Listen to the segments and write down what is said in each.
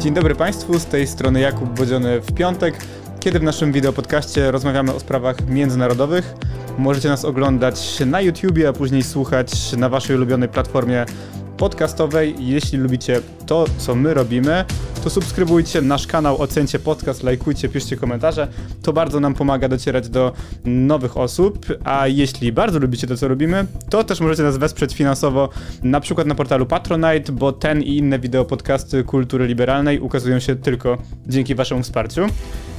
Dzień dobry Państwu, z tej strony Jakub Bodziony w piątek, kiedy w naszym wideopodcaście rozmawiamy o sprawach międzynarodowych. Możecie nas oglądać na YouTubie, a później słuchać na Waszej ulubionej platformie podcastowej. Jeśli lubicie to, co my robimy, to subskrybujcie nasz kanał, ocencie podcast, lajkujcie, piszcie komentarze. To bardzo nam pomaga docierać do nowych osób, a jeśli bardzo lubicie to, co robimy, to też możecie nas wesprzeć finansowo, na przykład na portalu Patronite, bo ten i inne wideo podcasty kultury liberalnej ukazują się tylko dzięki waszemu wsparciu.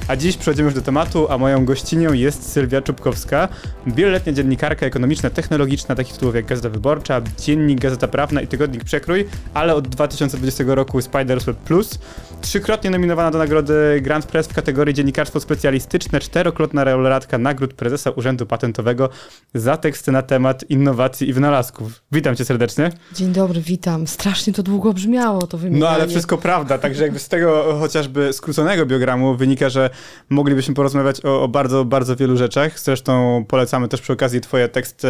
A dziś przechodzimy już do tematu, a moją gościnią jest Sylwia Czubkowska, wieloletnia dziennikarka ekonomiczna, technologiczna, takich tytułów jak Gazeta Wyborcza, Dziennik, Gazeta Prawna i Tygodnik Przekrój, ale od 2020 roku Spiders Web Plus. Trzykrotnie nominowana do nagrody Grand Press w kategorii dziennikarstwo specjalistyczne, czterokrotna laureatka nagród prezesa Urzędu Patentowego za teksty na temat innowacji i wynalazków. Witam cię serdecznie. Dzień dobry, witam. Strasznie to długo brzmiało, to wymienianie. No ale wszystko prawda, także jakby z tego chociażby skróconego biogramu wynika, że moglibyśmy porozmawiać o, o, bardzo, bardzo wielu rzeczach. Zresztą polecamy też przy okazji twoje teksty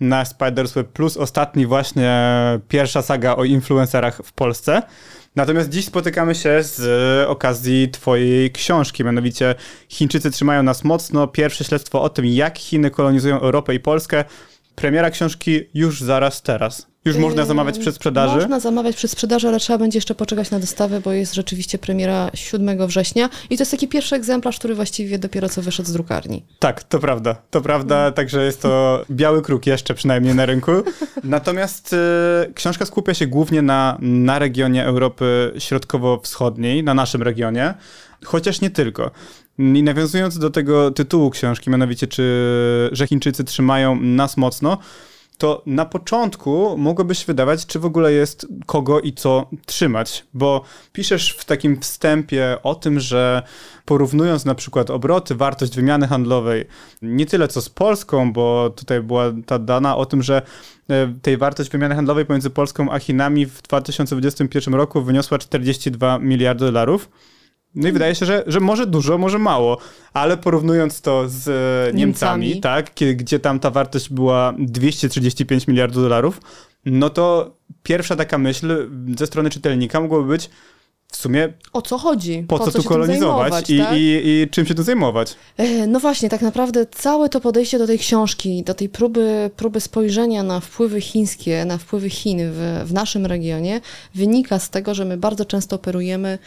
na Spiders Web Plus. Ostatni właśnie pierwsza saga o influencerach w Polsce. Natomiast dziś spotykamy się z okazji Twojej książki, mianowicie Chińczycy trzymają nas mocno. Pierwsze śledztwo o tym, jak Chiny kolonizują Europę i Polskę. Premiera książki już zaraz teraz. Już można zamawiać przed sprzedaży? Można zamawiać przed sprzedaży, ale trzeba będzie jeszcze poczekać na dostawę, bo jest rzeczywiście premiera 7 września i to jest taki pierwszy egzemplarz, który właściwie dopiero co wyszedł z drukarni. Tak, to prawda, to prawda, no. także jest to biały kruk jeszcze przynajmniej na rynku. Natomiast y, książka skupia się głównie na, na regionie Europy Środkowo-Wschodniej, na naszym regionie, chociaż nie tylko. I nawiązując do tego tytułu książki, mianowicie, czy, że Chińczycy trzymają nas mocno, to na początku mogłoby się wydawać, czy w ogóle jest kogo i co trzymać, bo piszesz w takim wstępie o tym, że porównując na przykład obroty, wartość wymiany handlowej, nie tyle co z Polską, bo tutaj była ta dana o tym, że e, tej wartość wymiany handlowej pomiędzy Polską a Chinami w 2021 roku wyniosła 42 miliardy dolarów no i wydaje się, że, że może dużo, może mało, ale porównując to z e, Niemcami, Niemcami. tak, gdzie tam ta wartość była 235 miliardów dolarów, no to pierwsza taka myśl ze strony czytelnika mogłaby być, w sumie. O co chodzi? Po, po co, co, tu kolonizować i, tak? i, i, czym się tu zajmować? E, no właśnie, tak naprawdę całe to podejście do tej książki, do tej próby, próby spojrzenia na wpływy chińskie, na wpływy Chin w, w naszym regionie, wynika z tego, że my bardzo często operujemy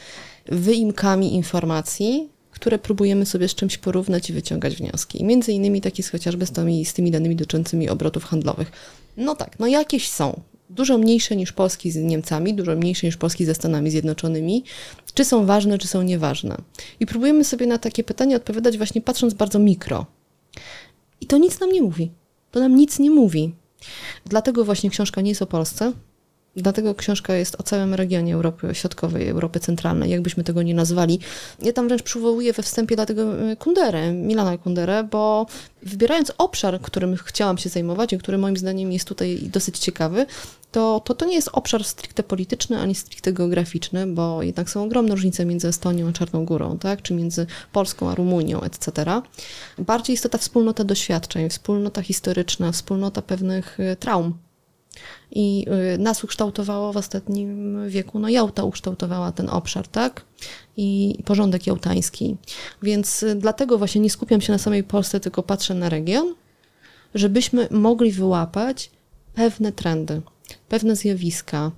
wyimkami informacji, które próbujemy sobie z czymś porównać i wyciągać wnioski. Między innymi taki jest chociażby z tymi, z tymi danymi dotyczącymi obrotów handlowych. No tak, no jakieś są. Dużo mniejsze niż Polski z Niemcami, dużo mniejsze niż Polski ze Stanami Zjednoczonymi. Czy są ważne, czy są nieważne? I próbujemy sobie na takie pytanie odpowiadać właśnie patrząc bardzo mikro. I to nic nam nie mówi. To nam nic nie mówi. Dlatego właśnie książka nie jest o Polsce, Dlatego książka jest o całym regionie Europy Środkowej, Europy Centralnej, jakbyśmy tego nie nazwali. Ja tam wręcz przywołuję we wstępie dlatego e, Kunderę, Milana Kunderę, bo wybierając obszar, którym chciałam się zajmować i który moim zdaniem jest tutaj dosyć ciekawy, to, to to nie jest obszar stricte polityczny ani stricte geograficzny, bo jednak są ogromne różnice między Estonią a Czarną Górą, tak? czy między Polską a Rumunią, etc. Bardziej jest to ta wspólnota doświadczeń, wspólnota historyczna, wspólnota pewnych e, traum, i y, nas ukształtowało w ostatnim wieku, no Jałta ukształtowała ten obszar, tak? I porządek jałtański. Więc y, dlatego właśnie nie skupiam się na samej Polsce, tylko patrzę na region, żebyśmy mogli wyłapać pewne trendy, pewne zjawiska,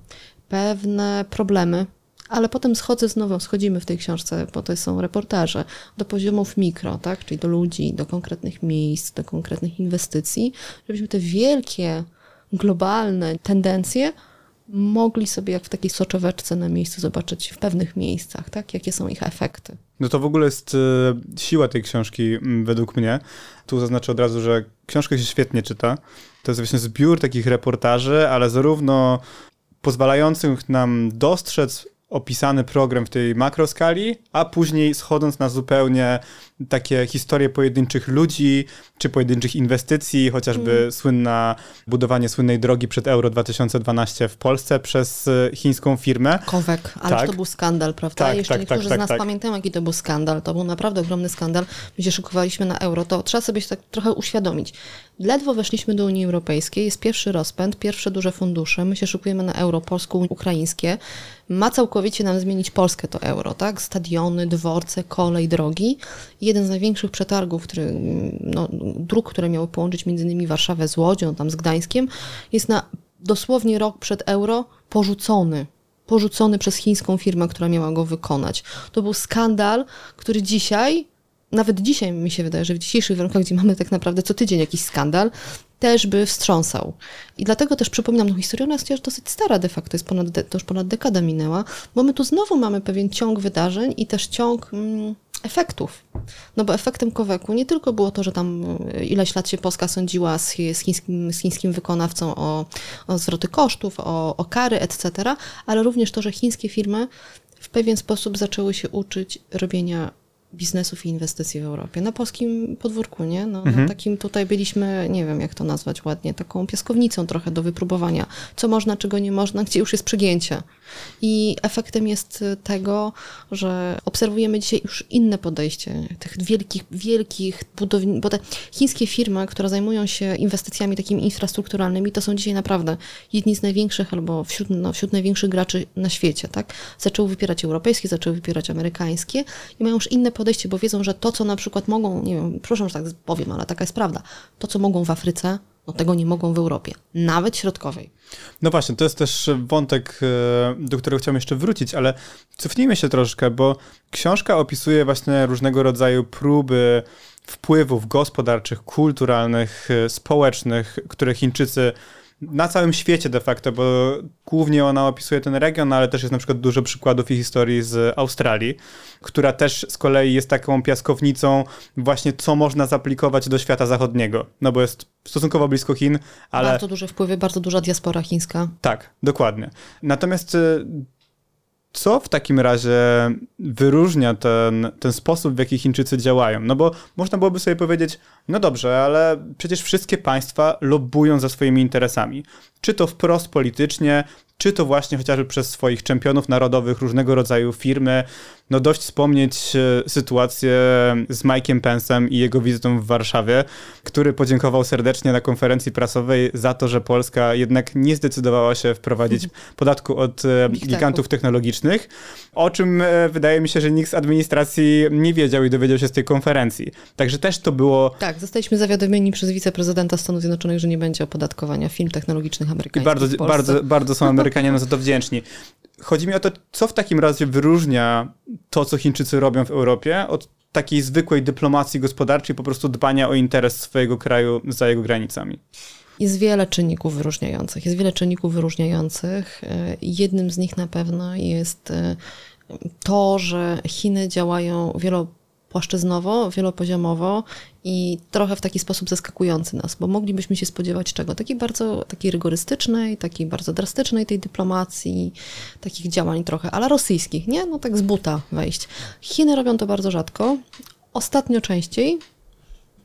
pewne problemy, ale potem schodzę znowu, schodzimy w tej książce, bo to są reportaże, do poziomów mikro, tak? czyli do ludzi, do konkretnych miejsc, do konkretnych inwestycji, żebyśmy te wielkie globalne tendencje mogli sobie jak w takiej soczeweczce na miejscu zobaczyć w pewnych miejscach, tak? jakie są ich efekty. No to w ogóle jest e, siła tej książki według mnie. Tu zaznaczę od razu, że książka się świetnie czyta. To jest właśnie zbiór takich reportaży, ale zarówno pozwalających nam dostrzec opisany program w tej makroskali, a później schodząc na zupełnie takie historie pojedynczych ludzi, czy pojedynczych inwestycji, chociażby mm. słynna budowanie słynnej drogi przed Euro 2012 w Polsce przez e, chińską firmę. Kowek, ale tak. to był skandal, prawda? Tak, Jeszcze tak, niektórzy tak, z nas tak. pamiętają, jaki to był skandal. To był naprawdę ogromny skandal. Się szykowaliśmy na euro. To trzeba sobie się tak trochę uświadomić. Ledwo weszliśmy do Unii Europejskiej, jest pierwszy rozpęd, pierwsze duże fundusze. My się szykujemy na euro polsko-ukraińskie. Ma całkowicie nam zmienić Polskę to euro, tak? Stadiony, dworce, kolej, drogi. Jeden z największych przetargów, który, no, dróg, które miały połączyć między innymi Warszawę z Łodzią, tam z Gdańskiem, jest na dosłownie rok przed euro porzucony porzucony przez chińską firmę, która miała go wykonać. To był skandal, który dzisiaj, nawet dzisiaj mi się wydaje, że w dzisiejszych warunkach, gdzie mamy tak naprawdę co tydzień jakiś skandal, też by wstrząsał. I dlatego też przypominam tą historię, ona jest dosyć stara de facto, jest ponad, to już ponad dekada minęła, bo my tu znowu mamy pewien ciąg wydarzeń i też ciąg mm, efektów. No bo efektem Koweku nie tylko było to, że tam y, ileś lat się Polska sądziła z, z, chińskim, z chińskim wykonawcą o, o zwroty kosztów, o, o kary, etc., ale również to, że chińskie firmy w pewien sposób zaczęły się uczyć robienia biznesów i inwestycji w Europie. Na polskim podwórku, nie? No, Mhm. takim tutaj byliśmy, nie wiem jak to nazwać ładnie, taką piaskownicą trochę do wypróbowania, co można, czego nie można, gdzie już jest przegięcie. I efektem jest tego, że obserwujemy dzisiaj już inne podejście tych wielkich, wielkich budowni, bo te chińskie firmy, które zajmują się inwestycjami takimi infrastrukturalnymi, to są dzisiaj naprawdę jedni z największych albo wśród, no, wśród największych graczy na świecie, tak? Zaczęły wypierać europejskie, zaczęły wypierać amerykańskie i mają już inne podejście, bo wiedzą, że to, co na przykład mogą, nie wiem, proszę, że tak powiem, ale taka jest prawda, to, co mogą w Afryce, no tego nie mogą w Europie, nawet środkowej. No właśnie, to jest też wątek, e, do którego chciałem jeszcze wrócić, ale cofnijmy się troszkę, bo książka opisuje właśnie różnego rodzaju próby wpływów gospodarczych, kulturalnych, e, społecznych, które Chińczycy na całym świecie de facto, bo głównie ona opisuje ten region, ale też jest na przykład dużo przykładów i historii z Australii, która też z kolei jest taką piaskownicą właśnie, co można zaaplikować do świata zachodniego, no bo jest stosunkowo blisko Chin, ale... Bardzo duże wpływy, bardzo duża diaspora chińska. Tak, dokładnie. Natomiast y, co w takim razie wyróżnia ten, ten sposób, w jaki Chińczycy działają? No bo można byłoby sobie powiedzieć, no dobrze, ale przecież wszystkie państwa lobbują za swoimi interesami. Czy to wprost politycznie, czy to właśnie chociażby przez swoich czempionów narodowych, różnego rodzaju firmy. No dość wspomnieć e, sytuację z Mike'iem Pence'em i jego wizytą w Warszawie, który podziękował serdecznie na konferencji prasowej za to, że Polska jednak nie zdecydowała się wprowadzić podatku od e, gigantów technologicznych, o czym e, wydaje mi się, że nikt z administracji nie wiedział i dowiedział się z tej konferencji. Także też to było Tak, zostaliśmy zawiadomieni przez wiceprezydenta Stanów Zjednoczonych, że nie będzie opodatkowania firm technologicznych I amerykańskich bardzo, w Polsce. bardzo, bardzo są Amerykanie na to wdzięczni. Chodzi mi o to, co w takim razie wyróżnia to, co Chińczycy robią w Europie, od takiej zwykłej dyplomacji gospodarczej, po prostu dbania o interes swojego kraju za jego granicami. Jest wiele czynników wyróżniających. Jest wiele czynników wyróżniających. E, Jednym z nich na pewno jest e, to, że Chiny działają wielopłaszczyznowo, wielopoziomowo i trochę w taki sposób zaskakujący nas, bo moglibyśmy się spodziewać czego? Takiej bardzo takiej rygorystycznej, takiej bardzo drastycznej tej dyplomacji, takich działań trochę, ale rosyjskich, nie? No tak z buta wejść. Chiny robią to bardzo rzadko. Ostatnio częściej,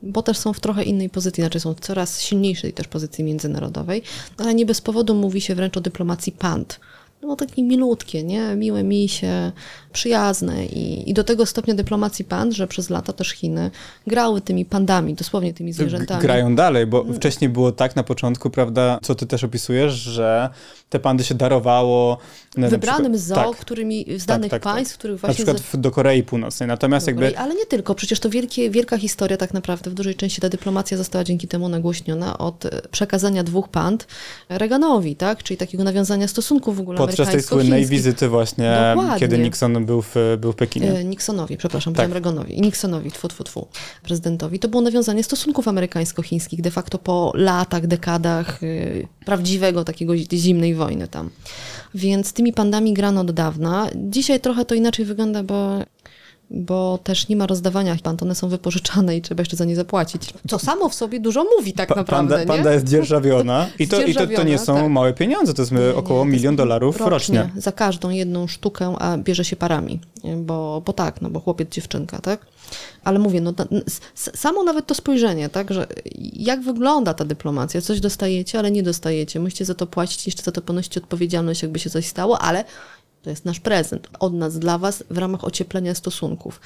bo też są w trochę innej pozycji, znaczy są w coraz silniejszej też pozycji międzynarodowej, ale nie bez powodu mówi się wręcz o dyplomacji pand. No takie milutkie, nie? Miłe, misie, przyjazne i, i do tego stopnia dyplomacji pand, że przez lata też Chiny grały tymi pandami, dosłownie tymi zwierzętami. Grają dalej, bo wcześniej było tak na początku, prawda, co ty też opisujesz, że te pandy się darowało. na- na Wybranym przykład- zoo, tak, którymi z danych tak, tak. państw, których na właśnie... przykład za- w, do Korei Północnej. Natomiast jakby Ale nie tylko, przecież to wielkie, wielka historia tak naprawdę, w dużej części ta dyplomacja została dzięki temu nagłośniona od e, przekazania dwóch pand Reaganowi, tak? Czyli takiego nawiązania stosunków w ogóle podczas tej słynnej wizyty właśnie, Dokładnie. kiedy Nixon był w, był w Pekinie. E, Nixonowi, przepraszam, Tak. Reaganowi i Nixonowi, tfu, tfu, tfu, prezydentowi. To było nawiązanie stosunków amerykańsko-chińskich de facto po latach, dekadach y, prawdziwego takiego zi- zimnej wojny tam. Więc tymi pandami grano od dawna. Dzisiaj trochę to inaczej wygląda, bo bo też nie ma rozdawania pand, one są wypożyczane i trzeba jeszcze za nie zapłacić. Co samo w sobie dużo mówi tak Pa- naprawdę, panda, nie? panda jest dzierżawiona i to, i to, to nie są tak. małe pieniądze, to jest Nie, nie, około jest milion dolarów rocznie. Za każdą jedną sztukę, a bierze się parami, bo, bo tak, no bo chłopiec, dziewczynka, tak? Ale mówię, no, samo nawet to spojrzenie, tak, że jak wygląda ta dyplomacja? Coś dostajecie, ale nie dostajecie. Musicie za to płacić, jeszcze za to ponosić odpowiedzialność, jakby się coś stało, ale to jest nasz prezent od nas dla Was w ramach ocieplenia stosunków.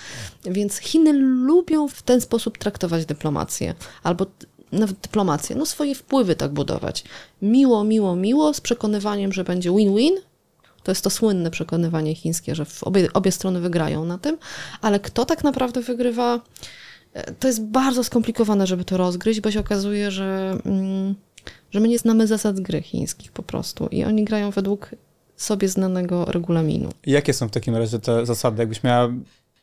Więc Chiny lubią w ten sposób traktować dyplomację, albo nawet dyplomację, no swoje wpływy tak budować. Miło, miło, miło, z przekonywaniem, że będzie win-win, To jest to słynne przekonywanie chińskie, że obie, obie strony wygrają na tym, ale kto tak naprawdę wygrywa, e, to jest bardzo skomplikowane, żeby to rozgryźć, bo się okazuje, że, mm, że my nie znamy zasad gry chińskich po prostu i oni grają według sobie znanego regulaminu. Jakie są w takim razie te zasady? Jakbyś miała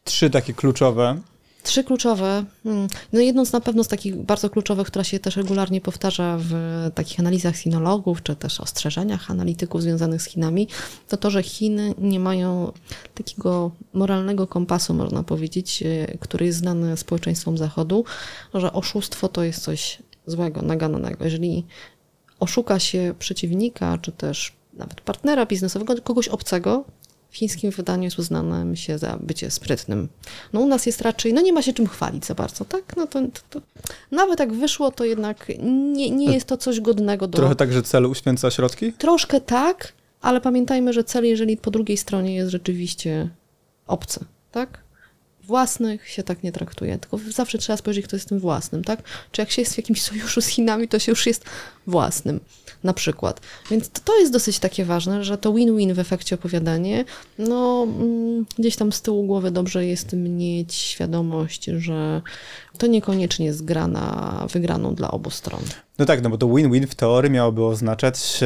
trzy takie kluczowe Trzy kluczowe. Hmm, no jedną z na pewno z takich bardzo kluczowych, która się też regularnie powtarza w takich analizach sinologów, czy też ostrzeżeniach analityków związanych z Chinami, to to, że Chiny nie mają takiego moralnego kompasu, można powiedzieć, e, który jest znany społeczeństwom Zachodu, że oszustwo to jest coś złego, nagannego. Jeżeli oszuka się przeciwnika, czy też nawet partnera biznesowego, kogoś obcego, w chińskim wydaniu jest uznane się za bycie sprytnym. No u nas jest raczej, no nie ma się czym chwalić za bardzo, tak? No to, to, to nawet jak wyszło, to jednak nie, nie jest to coś godnego do... Trochę tak, że cel uświęca środki? Troszkę tak, ale pamiętajmy, że cel, jeżeli po drugiej stronie jest rzeczywiście obcy, tak? własnych się tak nie traktuje, tylko zawsze trzeba spojrzeć, kto jest tym własnym, tak? Czy jak się jest w jakimś sojuszu z Chinami, to się już jest własnym, na przykład. Więc to, to jest dosyć takie ważne, że to win-win w efekcie opowiadanie, no mm, gdzieś tam z tyłu głowy dobrze jest mieć świadomość, że to niekoniecznie jest gra na wygraną dla obu stron. No tak, no bo to win-win w teorii miałoby oznaczać,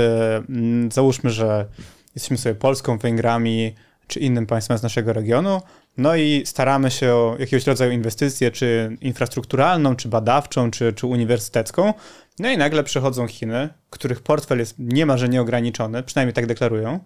mm, załóżmy, że jesteśmy sobie Polską, Węgrami, czy innym państwem z naszego regionu, no i staramy się o jakiegoś rodzaju inwestycję, czy infrastrukturalną, czy badawczą, czy, czy uniwersytecką. No i nagle przychodzą Chiny, których portfel jest niemalże nieograniczony, przynajmniej tak deklarują,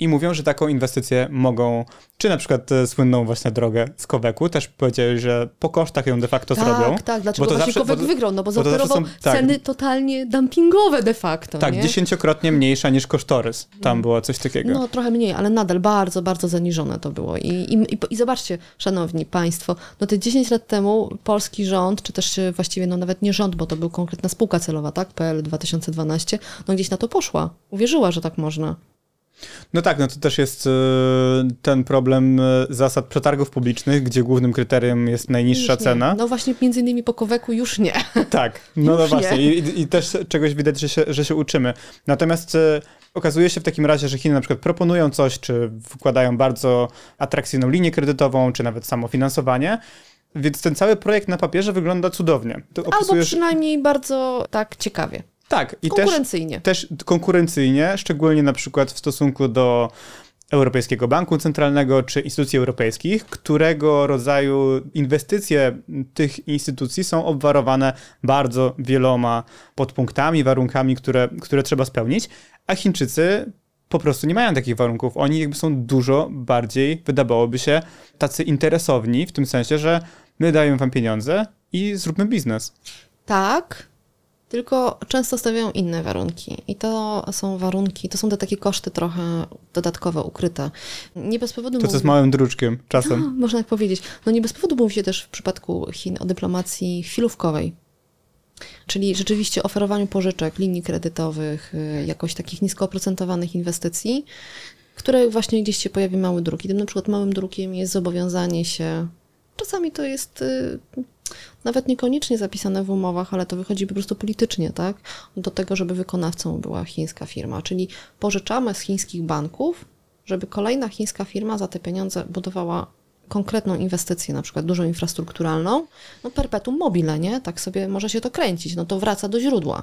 i mówią, że taką inwestycję mogą, czy na przykład e, słynną właśnie drogę z Koweku, też powiedzieli, że po kosztach ją de facto tak, zrobią. Tak, tak, dlaczego właśnie zawsze, Kowek bo, wygrał? No bo, bo zaoferował są, tak, ceny totalnie dumpingowe de facto. Tak, nie? dziesięciokrotnie mniejsza niż kosztorys. Tam mm. było coś takiego. No trochę mniej, ale nadal bardzo, bardzo zaniżone to było. I, i, i, i zobaczcie, szanowni państwo, no te 10 lat temu polski rząd, czy też właściwie no nawet nie rząd, bo to był konkretna spółka celowa, tak, PL 2012, no gdzieś na to poszła. Uwierzyła, że tak można. No tak, no to też jest e, ten problem e, zasad przetargów publicznych, gdzie głównym kryterium jest najniższa cena. No właśnie między innymi po Koweku już nie. Tak, no, no właśnie I, I, też czegoś widać, że się, że się uczymy. Natomiast e, okazuje się w takim razie, że Chiny na przykład proponują coś, czy wkładają bardzo atrakcyjną linię kredytową, czy nawet samofinansowanie, więc ten cały projekt na papierze wygląda cudownie. Opisujesz... Albo przynajmniej bardzo tak ciekawie. Tak, i konkurencyjnie. Też, też konkurencyjnie, szczególnie na przykład w stosunku do Europejskiego Banku Centralnego czy instytucji europejskich, którego rodzaju inwestycje tych instytucji są obwarowane bardzo wieloma podpunktami, warunkami, które, które trzeba spełnić, a Chińczycy po prostu nie mają takich warunków. Oni jakby są dużo bardziej, wydawałoby się, tacy interesowni, w tym sensie, że my dajemy wam pieniądze i zróbmy biznes. Tak, tylko często stawiają inne warunki. I to są warunki, to są te takie koszty trochę dodatkowe, ukryte. Nie bez powodu. To, co z małym druczkiem, czasem. No, można tak powiedzieć. No nie bez powodu mówi się też w przypadku Chin o dyplomacji chwilówkowej. Czyli rzeczywiście oferowaniu pożyczek, linii kredytowych, y, jakoś takich nisko oprocentowanych inwestycji, które właśnie gdzieś się pojawi mały druk. I tym na przykład małym drukiem jest zobowiązanie się. Czasami to jest y, nawet niekoniecznie zapisane w umowach, ale to wychodzi po prostu politycznie, tak? Do tego, żeby wykonawcą była chińska firma. Czyli pożyczamy z chińskich banków, żeby kolejna chińska firma za te pieniądze budowała konkretną inwestycję, na przykład dużą infrastrukturalną, no perpetuum mobile, nie? Tak sobie może się to kręcić, no to wraca do źródła.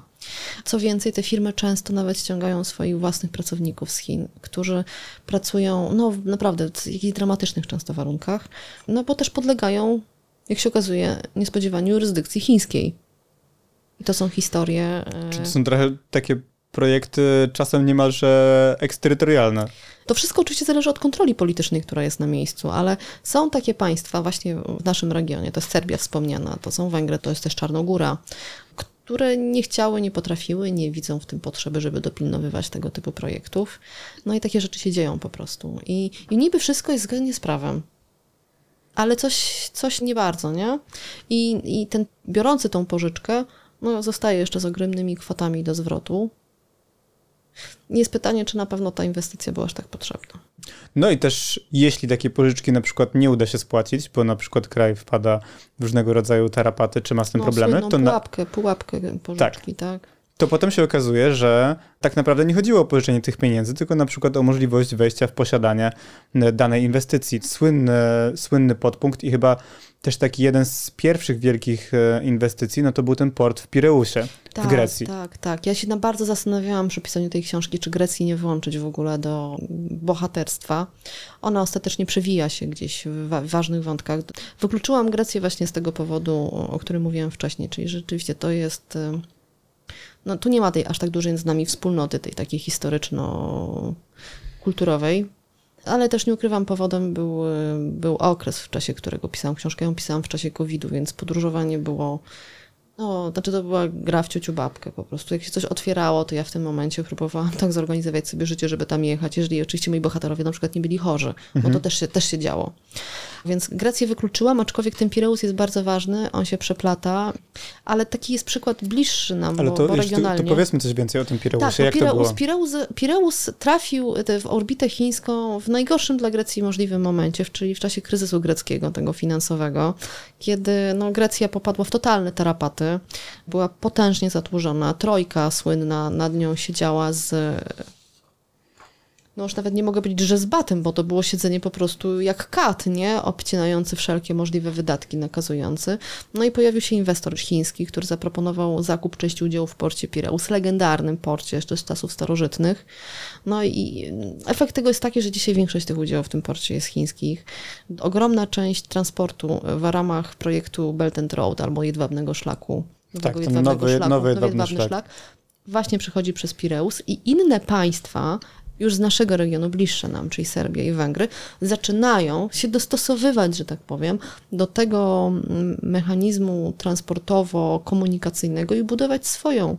Co więcej, te firmy często nawet ściągają swoich własnych pracowników z Chin, którzy pracują, no naprawdę w jakichś dramatycznych często warunkach, no bo też podlegają jak się okazuje, niespodziewanie jurysdykcji chińskiej. I to są historie. E, Czy to są trochę takie projekty czasem niemalże eksterytorialne? To wszystko oczywiście zależy od kontroli politycznej, która jest na miejscu, ale są takie państwa właśnie w naszym regionie, to jest Serbia wspomniana, to są Węgry, to jest też Czarnogóra, które nie chciały, nie potrafiły, nie widzą w tym potrzeby, żeby dopilnowywać tego typu projektów. No i takie rzeczy się dzieją po prostu. I, i niby wszystko jest zgodnie z prawem ale coś, coś nie bardzo, nie? I, I ten biorący tą pożyczkę no, zostaje jeszcze z ogromnymi kwotami do zwrotu. Jest pytanie, czy na pewno ta inwestycja była aż tak potrzebna. No i też jeśli takie pożyczki na przykład nie uda się spłacić, bo na przykład kraj wpada w różnego rodzaju tarapaty, czy ma z tym no, problemy, to pułapkę, na... pułapkę pożyczki, tak. tak to potem się okazuje, że tak naprawdę nie chodziło o pożyczenie tych pieniędzy, tylko na przykład o możliwość wejścia w posiadanie danej inwestycji. Słynny, słynny podpunkt i chyba też taki jeden z pierwszych wielkich e, inwestycji, no to był ten port w Pireusie tak, w Grecji. Tak, tak. Ja się na bardzo zastanawiałam przy pisaniu tej książki, czy Grecji nie włączyć w ogóle do bohaterstwa. Ona ostatecznie przewija się gdzieś w wa ważnych wątkach. Wykluczyłam Grecję właśnie z tego powodu, o którym mówiłam wcześniej, czyli rzeczywiście to jest e, no tu nie ma tej aż tak dużej z nami wspólnoty, tej takiej historyczno-kulturowej, ale też nie ukrywam, powodem był, był okres, w czasie którego pisałam książkę. Ją pisałam w czasie COVID-u, więc podróżowanie było no, znaczy to była gra w ciociu babkę po prostu. Jak się coś otwierało, to ja w tym momencie próbowałam tak zorganizować sobie życie, żeby tam jechać, jeżeli oczywiście moi bohaterowie na przykład nie byli chorzy, mhm. bo to mhm. też się, też się działo. Więc Grecję wykluczyłam, aczkolwiek ten Pireus jest bardzo ważny, on się przeplata, ale taki jest przykład bliższy nam, ale bo, to, bo regionalnie. To, to powiedzmy coś więcej o tym Pireusie, tak, jak Pireus, to było? Pireus, Pireus trafił w orbitę chińską w najgorszym dla Grecji możliwym momencie, czyli w czasie kryzysu greckiego, tego finansowego, kiedy no, Grecja popadła w totalne tarapaty, była potężnie zadłużona, trojka słynna nad nią siedziała z no już nawet nie mogę powiedzieć, że z batem, bo to było siedzenie po prostu jak kat, nie? Obcinający wszelkie możliwe wydatki, nakazujący. No i pojawił się inwestor chiński, który zaproponował zakup części udziału w porcie Pireus, legendarnym porcie jeszcze z czasów starożytnych. No i efekt tego jest taki, że dzisiaj większość tych udziałów w tym porcie jest chińskich. Ogromna część transportu w ramach projektu Belt and Road albo jedwabnego szlaku. Tak, ten nowy, szlaku, nowy jedwabny, jedwabny szlak. szlak właśnie przychodzi przez Pireus i inne państwa już z naszego regionu, bliższe nam, czyli Serbia i Węgry, zaczynają się dostosowywać, że tak powiem, do tego mm, mechanizmu transportowo-komunikacyjnego i budować swoją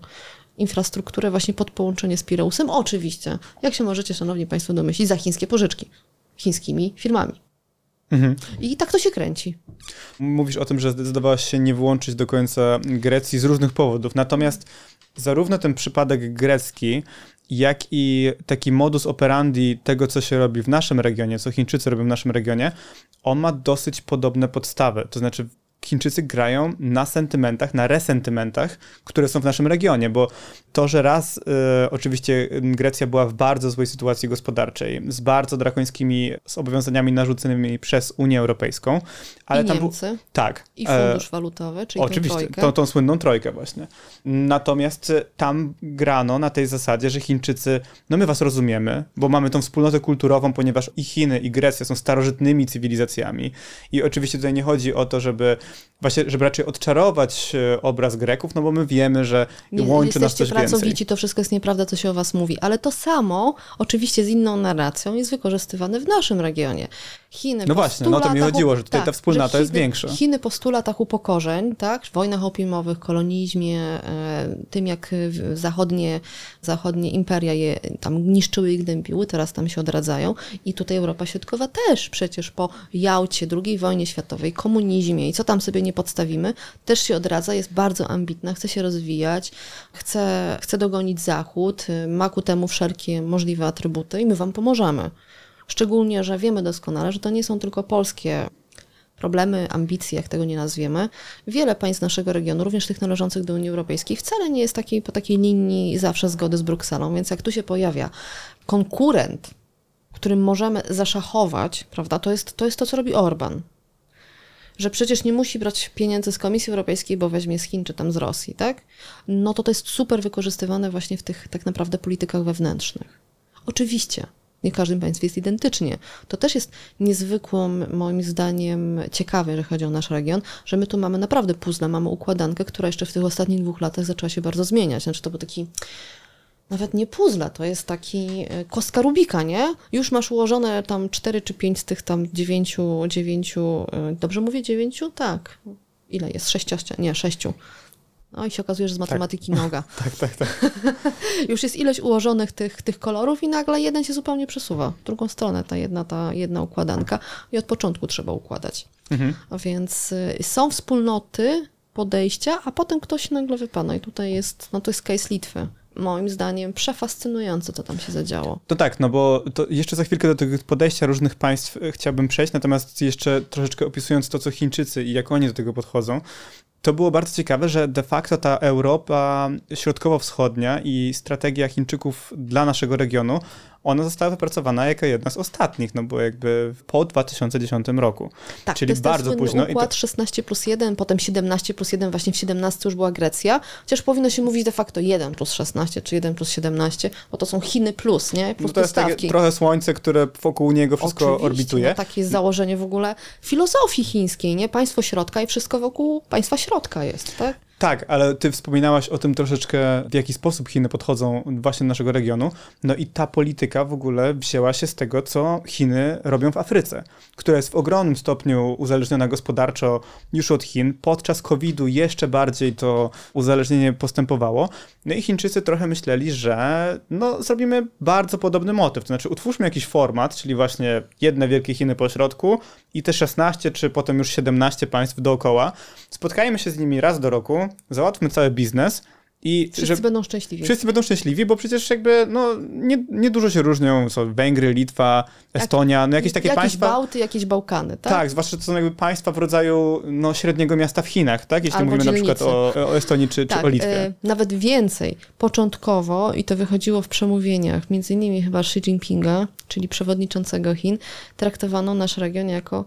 infrastrukturę właśnie pod połączenie z Pireusem. Oczywiście, jak się możecie, szanowni państwo, domyślić, za chińskie pożyczki chińskimi firmami. Mhm. I tak to się kręci. Mówisz o tym, że zdecydowałaś się nie włączyć do końca Grecji z różnych powodów. Natomiast zarówno ten przypadek grecki, jak i taki modus operandi tego, co się robi w naszym regionie, co Chińczycy robią w naszym regionie, on ma dosyć podobne podstawy. To znaczy, Chińczycy grają na sentymentach, na resentymentach, które są w naszym regionie, bo to, że raz y, oczywiście Grecja była w bardzo złej sytuacji gospodarczej, z bardzo drakońskimi zobowiązaniami narzuconymi przez Unię Europejską, ale I tam Niemcy. tak. I fundusz e, walutowy, czyli Oczywiście, tą, tą, tą słynną trojkę właśnie. Natomiast tam grano na tej zasadzie, że Chińczycy, no my was rozumiemy, bo mamy tą wspólnotę kulturową, ponieważ i Chiny, i Grecja są starożytnymi cywilizacjami i oczywiście tutaj nie chodzi o to, żeby właśnie, żeby raczej odczarować e, obraz Greków, no bo my wiemy, że nie, łączy nas coś pracowici, więcej. to wszystko jest nieprawda, co się o was mówi, ale to samo, oczywiście z inną narracją, jest wykorzystywane w naszym regionie. Chiny no właśnie, no to mi chodziło, że tutaj tak, ta wspólnota Chiny, jest większa. Chiny po stu latach upokorzeń, tak, w wojnach opiumowych, kolonizmie, e, tym jak zachodnie, zachodnie imperia je tam niszczyły i gnębiły, teraz tam się odradzają i tutaj Europa Środkowa też przecież po Jałcie, II wojnie światowej, komunizmie i co tam sobie nie podstawimy, też się odradza, jest bardzo ambitna, chce się rozwijać, chce, chce dogonić Zachód, ma ku temu wszelkie możliwe atrybuty i my wam pomożemy. Szczególnie, że wiemy doskonale, że to nie są tylko polskie problemy, ambicje, jak tego nie nazwiemy. Wiele państw naszego regionu, również tych należących do Unii Europejskiej, wcale nie jest takiej, po takiej linii zawsze zgody z Brukselą, więc jak tu się pojawia konkurent, którym możemy zaszachować, prawda, to jest to, jest to co robi Orban że przecież nie musi brać pieniędzy z Komisji Europejskiej, bo weźmie z Chin czy tam z Rosji, tak? No to to jest super wykorzystywane właśnie w tych tak naprawdę politykach wewnętrznych. Oczywiście, nie w każdym państwie jest identycznie. To też jest niezwykłą, moim zdaniem, ciekawe, jeżeli chodzi o nasz region, że my tu mamy naprawdę puzzle, mamy układankę, która jeszcze w tych ostatnich dwóch latach zaczęła się bardzo zmieniać. Znaczy to był taki nawet nie puzzle, to jest taki e, kostka Rubika, nie? Już masz ułożone tam cztery czy pięć z tych tam dziewięciu, dziewięciu, e, dobrze mówię dziewięciu? Tak. Ile jest? Sześciościa, nie, sześciu. No i się okazuje, że z matematyki tak. noga. tak, tak, tak. Już jest ileś ułożonych tych, tych kolorów i nagle jeden się zupełnie przesuwa. W drugą stronę ta jedna, ta jedna układanka i od początku trzeba układać. Mhm. A więc y, są wspólnoty podejścia, a potem ktoś nagle wypada. I tutaj jest, no to jest case Litwy moim zdaniem przefascynujące, co tam się zadziało. To tak, no bo jeszcze za chwilkę do tego podejścia różnych państw e, chciałbym przejść, natomiast jeszcze troszeczkę opisując to, co Chińczycy i jak oni do tego podchodzą, to było bardzo ciekawe, że de facto ta Europa środkowo-wschodnia i strategia Chińczyków dla naszego regionu, ona została wypracowana jako jedna z ostatnich, no bo jakby po 2010 roku. Tak, Czyli to jest bardzo ten późno. i układ to- 16 plus 1, potem 17 plus 1, właśnie w 17 już była Grecja, chociaż powinno się mówić de facto 1 plus 16 czy 1 plus 17, bo to są Chiny plus, nie? Plus No to jest takie trochę słońce, które wokół niego wszystko Oczywiście, orbituje. No, takie jest założenie w ogóle filozofii chińskiej, nie? Państwo środka i wszystko wokół państwa środka jest, tak? Tak, ale ty wspominałaś o tym troszeczkę, w jaki sposób Chiny podchodzą właśnie do naszego regionu. No i ta polityka w ogóle wzięła się z tego, co Chiny robią w Afryce, która jest w ogromnym stopniu uzależniona gospodarczo już od Chin. Podczas COVID-u jeszcze bardziej to uzależnienie postępowało. No i Chińczycy trochę myśleli, że no, zrobimy bardzo podobny motyw. To znaczy utwórzmy jakiś format, czyli właśnie jedne wielkie Chiny po środku i te 16 czy potem już 17 państw dookoła. Spotkajmy się z nimi raz do roku, załatwmy cały biznes i Wszyscy że będą szczęśliwi. wszyscy będą szczęśliwi, bo przecież jakby no, nie, nie dużo się różnią. Są Węgry, Litwa, Estonia, no jakieś takie jakieś państwa. Bałty, jakieś Bałkany, tak? Tak, zwłaszcza to są jakby państwa w rodzaju no, średniego miasta w Chinach, tak? Jeśli Albo mówimy na przykład dzielnicy. o, o Estonii czy, Tak, czy o Litwie. e, nawet więcej. Początkowo, i to wychodziło w przemówieniach, między innymi chyba Xi Jinpinga, czyli przewodniczącego Chin, traktowano nasz region jako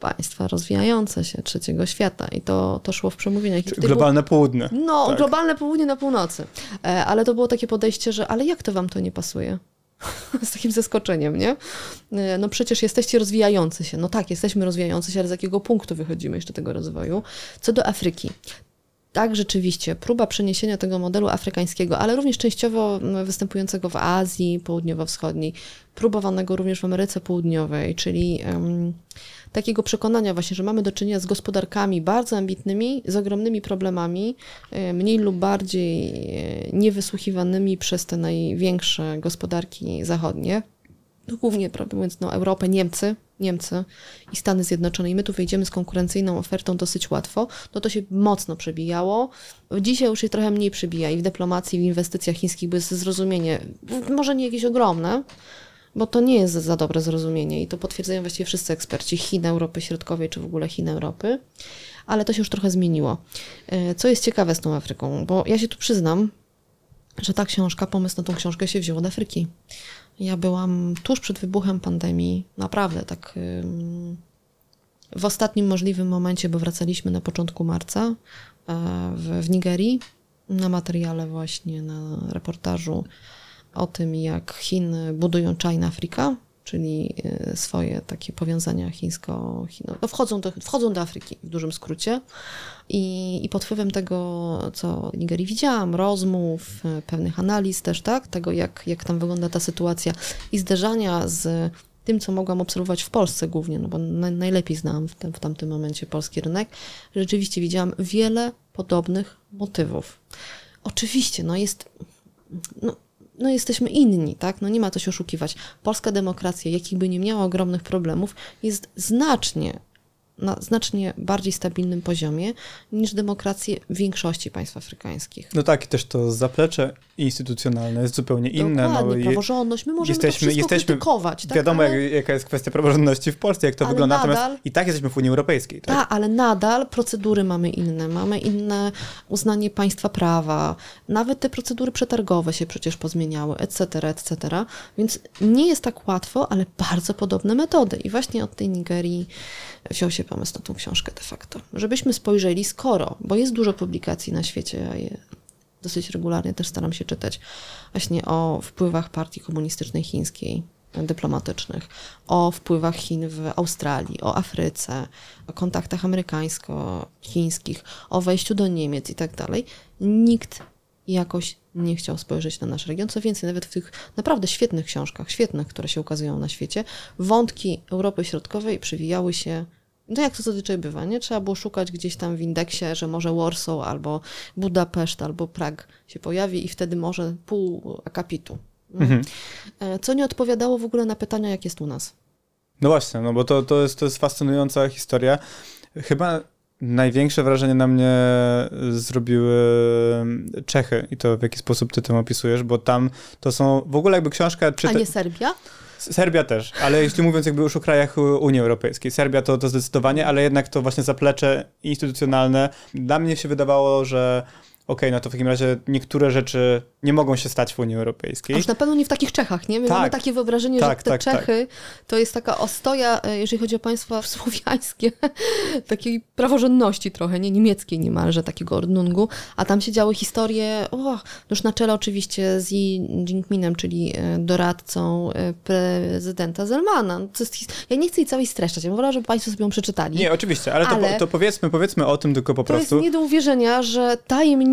państwa rozwijające się trzeciego świata. I to, to szło w przemówieniach. Tutaj było- Globalne południe. No, Tak. globalne południe na północy. E, ale to było takie podejście, że ale jak to wam to nie pasuje? Z takim zaskoczeniem, nie? E, No przecież jesteście rozwijający się. No tak, jesteśmy rozwijający się, ale z jakiego punktu wychodzimy jeszcze tego rozwoju? Co do Afryki. Tak, rzeczywiście, próba przeniesienia tego modelu afrykańskiego, ale również częściowo występującego w Azji Południowo-Wschodniej, próbowanego również w Ameryce Południowej, czyli em, takiego przekonania właśnie, że mamy do czynienia z gospodarkami bardzo ambitnymi, z ogromnymi problemami, e, mniej lub bardziej e, niewysłuchiwanymi przez te największe gospodarki zachodnie, no głównie, mówiąc, no, Europę, Niemcy, Niemcy i Stany Zjednoczone. I my tu wejdziemy z konkurencyjną ofertą dosyć łatwo, no to się mocno przebijało. Dzisiaj już się trochę mniej przebija i w dyplomacji, i w inwestycjach chińskich, bo jest zrozumienie, może nie jakieś ogromne, bo to nie jest za dobre zrozumienie i to potwierdzają właściwie wszyscy eksperci Chin, Europy Środkowej czy w ogóle Chin, Europy, ale to się już trochę zmieniło. E, Co jest ciekawe z tą Afryką, bo ja się tu przyznam, że ta książka, pomysł na tą książkę się wziął od Afryki. Ja byłam tuż przed wybuchem pandemii, naprawdę tak w ostatnim możliwym momencie, bo wracaliśmy na początku marca e, w, w Nigerii na materiale właśnie, na reportażu o tym, jak Chiny budują China Africa, czyli e, swoje takie powiązania chińsko chino no wchodzą, do, wchodzą do Afryki w dużym skrócie. I, I pod wpływem tego, co w Nigerii widziałam, rozmów, e, pewnych analiz też, tak, tego jak, jak tam wygląda ta sytuacja i zderzania z tym, co mogłam obserwować w Polsce głównie, no bo na, najlepiej znałam w, tym, w tamtym momencie polski rynek, rzeczywiście widziałam wiele podobnych motywów. Oczywiście, no jest, no, no jesteśmy inni, tak? No nie ma co się oszukiwać. Polska demokracja, jakich by nie miała ogromnych problemów, jest znacznie na znacznie bardziej stabilnym poziomie niż demokracje większości państw afrykańskich. No tak, i też to zaplecze instytucjonalne jest zupełnie inne. Dokładnie, no, praworządność. My możemy jesteśmy- to jesteśmy- krytykować. Tak? wiadomo, ale, jak, jaka jest kwestia praworządności w Polsce, jak to wygląda, nadal- natomiast i tak jesteśmy w Unii Europejskiej. Tak? tak, ale nadal procedury mamy inne. Mamy inne uznanie państwa prawa. Nawet te procedury przetargowe się przecież pozmieniały, etc., etc. Więc nie jest tak łatwo, ale bardzo podobne metody. I właśnie od tej Nigerii wziął się pomysł na tą książkę de facto. Żebyśmy spojrzeli, skoro, bo jest dużo publikacji na świecie, ja je dosyć regularnie też staram się czytać, właśnie o wpływach partii komunistycznej chińskiej, dyplomatycznych, o wpływach Chin w Australii, o Afryce, o kontaktach amerykańsko-chińskich, o wejściu do Niemiec i tak dalej. Nikt jakoś nie chciał spojrzeć na nasz region. Co więcej, nawet w tych naprawdę świetnych książkach, świetnych, które się ukazują na świecie, wątki Europy Środkowej przywijały się no jak to zazwyczaj bywa, nie? Trzeba było szukać gdzieś tam w indeksie, że może Warsaw albo Budapeszt albo Prag się pojawi i wtedy może pół akapitu. Mhm. E, Co nie odpowiadało w ogóle na pytania, jak jest u nas. No właśnie, no bo to, to, jest, to jest fascynująca historia. Chyba największe wrażenie na mnie zrobiły Czechy i to w jaki sposób ty tym opisujesz, bo tam to są w ogóle jakby książka A czyta... nie Serbia? Serbia też, ale jeśli mówiąc jakby już o krajach Unii Europejskiej, Serbia to, to zdecydowanie, ale jednak to właśnie zaplecze instytucjonalne. Dla mnie się wydawało, że okej, no to w takim razie niektóre rzeczy nie mogą się stać w Unii Europejskiej. A już na pewno nie w takich Czechach, nie? My Tak. mamy takie wyobrażenie, Tak, że te tak, tak. Czechy to jest taka ostoja, e, jeżeli chodzi o państwa słowiańskie, takiej praworządności trochę, nie niemieckiej niemalże, takiego ordnungu, a tam się działy historie, o, już na czele oczywiście z Xi Jinpingem, czyli e, doradcą e, prezydenta Zelmana. No To ja nie chcę jej całej streszczać, ja wolała, żeby państwo sobie ją przeczytali. Nie, oczywiście, ale, Ale- To, to powiedzmy, powiedzmy o tym tylko po To prostu. jest nie do uwierzenia, że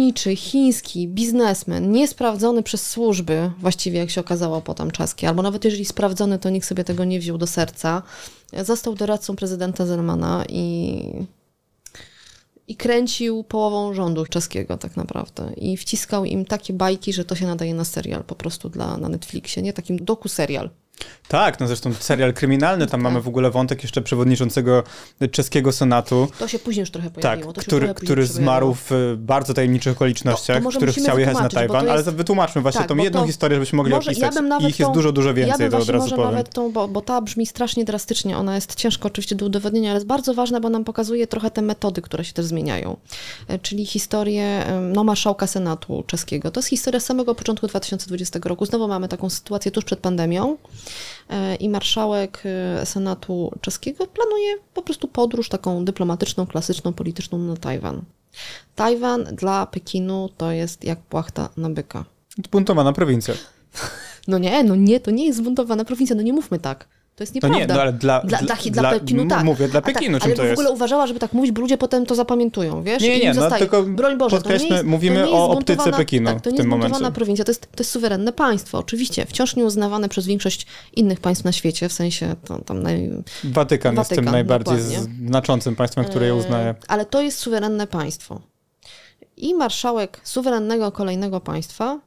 tajemniczy chiński biznesmen, niesprawdzony przez służby, właściwie jak się okazało potem czeskie, albo nawet jeżeli sprawdzony, to nikt sobie tego nie wziął do serca, został doradcą prezydenta Zelmana i, i kręcił połową rządu czeskiego tak naprawdę. I wciskał im takie bajki, że to się nadaje na serial po prostu dla, na Netflixie, nie? Takim doku-serial. Tak, no zresztą serial kryminalny, tam Tak. mamy w ogóle wątek jeszcze przewodniczącego czeskiego senatu, To się później już trochę tak, pojawiło. to się który, który zmarł w y, bardzo tajemniczych okolicznościach, To- to może który chciał jechać na to Tajwan, ale jest- to wytłumaczmy właśnie Tak, tą jedną to- historię, żebyśmy mogli Może opisać. ja ich jest tą- dużo, dużo ja więcej, bym to od razu może powiem. nawet tą, bo, bo ta brzmi strasznie drastycznie, ona jest ciężko oczywiście do udowodnienia, ale jest bardzo ważna, bo nam pokazuje trochę te metody, które się też zmieniają. E, Czyli historię no, marszałka Senatu czeskiego. To jest historia z samego początku 2020 roku. Znowu mamy taką sytuację tuż przed pandemią e, i marszałek e, Senatu czeskiego planuje po prostu podróż taką dyplomatyczną, klasyczną, polityczną na Tajwan. Tajwan dla Pekinu to jest jak płachta na byka. Zbuntowana prowincja. No nie, no nie, to nie jest zbuntowana prowincja, no nie mówmy tak. To jest No nieprawda. nie, no ale dla, Dla, dla, dla, Pekinu tak. Mówię dla tak, Pekinu, czym ale to w jest. ogóle uważała, żeby tak mówić, bo ludzie potem to zapamiętują, wiesz? Nie, nie, im no tylko Broń Boże, to nie jest, mówimy to nie o optyce Pekinu tak, to w nie tym jest zbuntowana momencie. prowincja, to jest, to jest suwerenne państwo, oczywiście. Wciąż nieuznawane przez większość innych państw na świecie, w sensie to, tam naj... Watykan, jest tym Watykan, najbardziej dokładnie. znaczącym państwem, które je uznaje. E, Ale to jest suwerenne państwo. I marszałek suwerennego kolejnego państwa,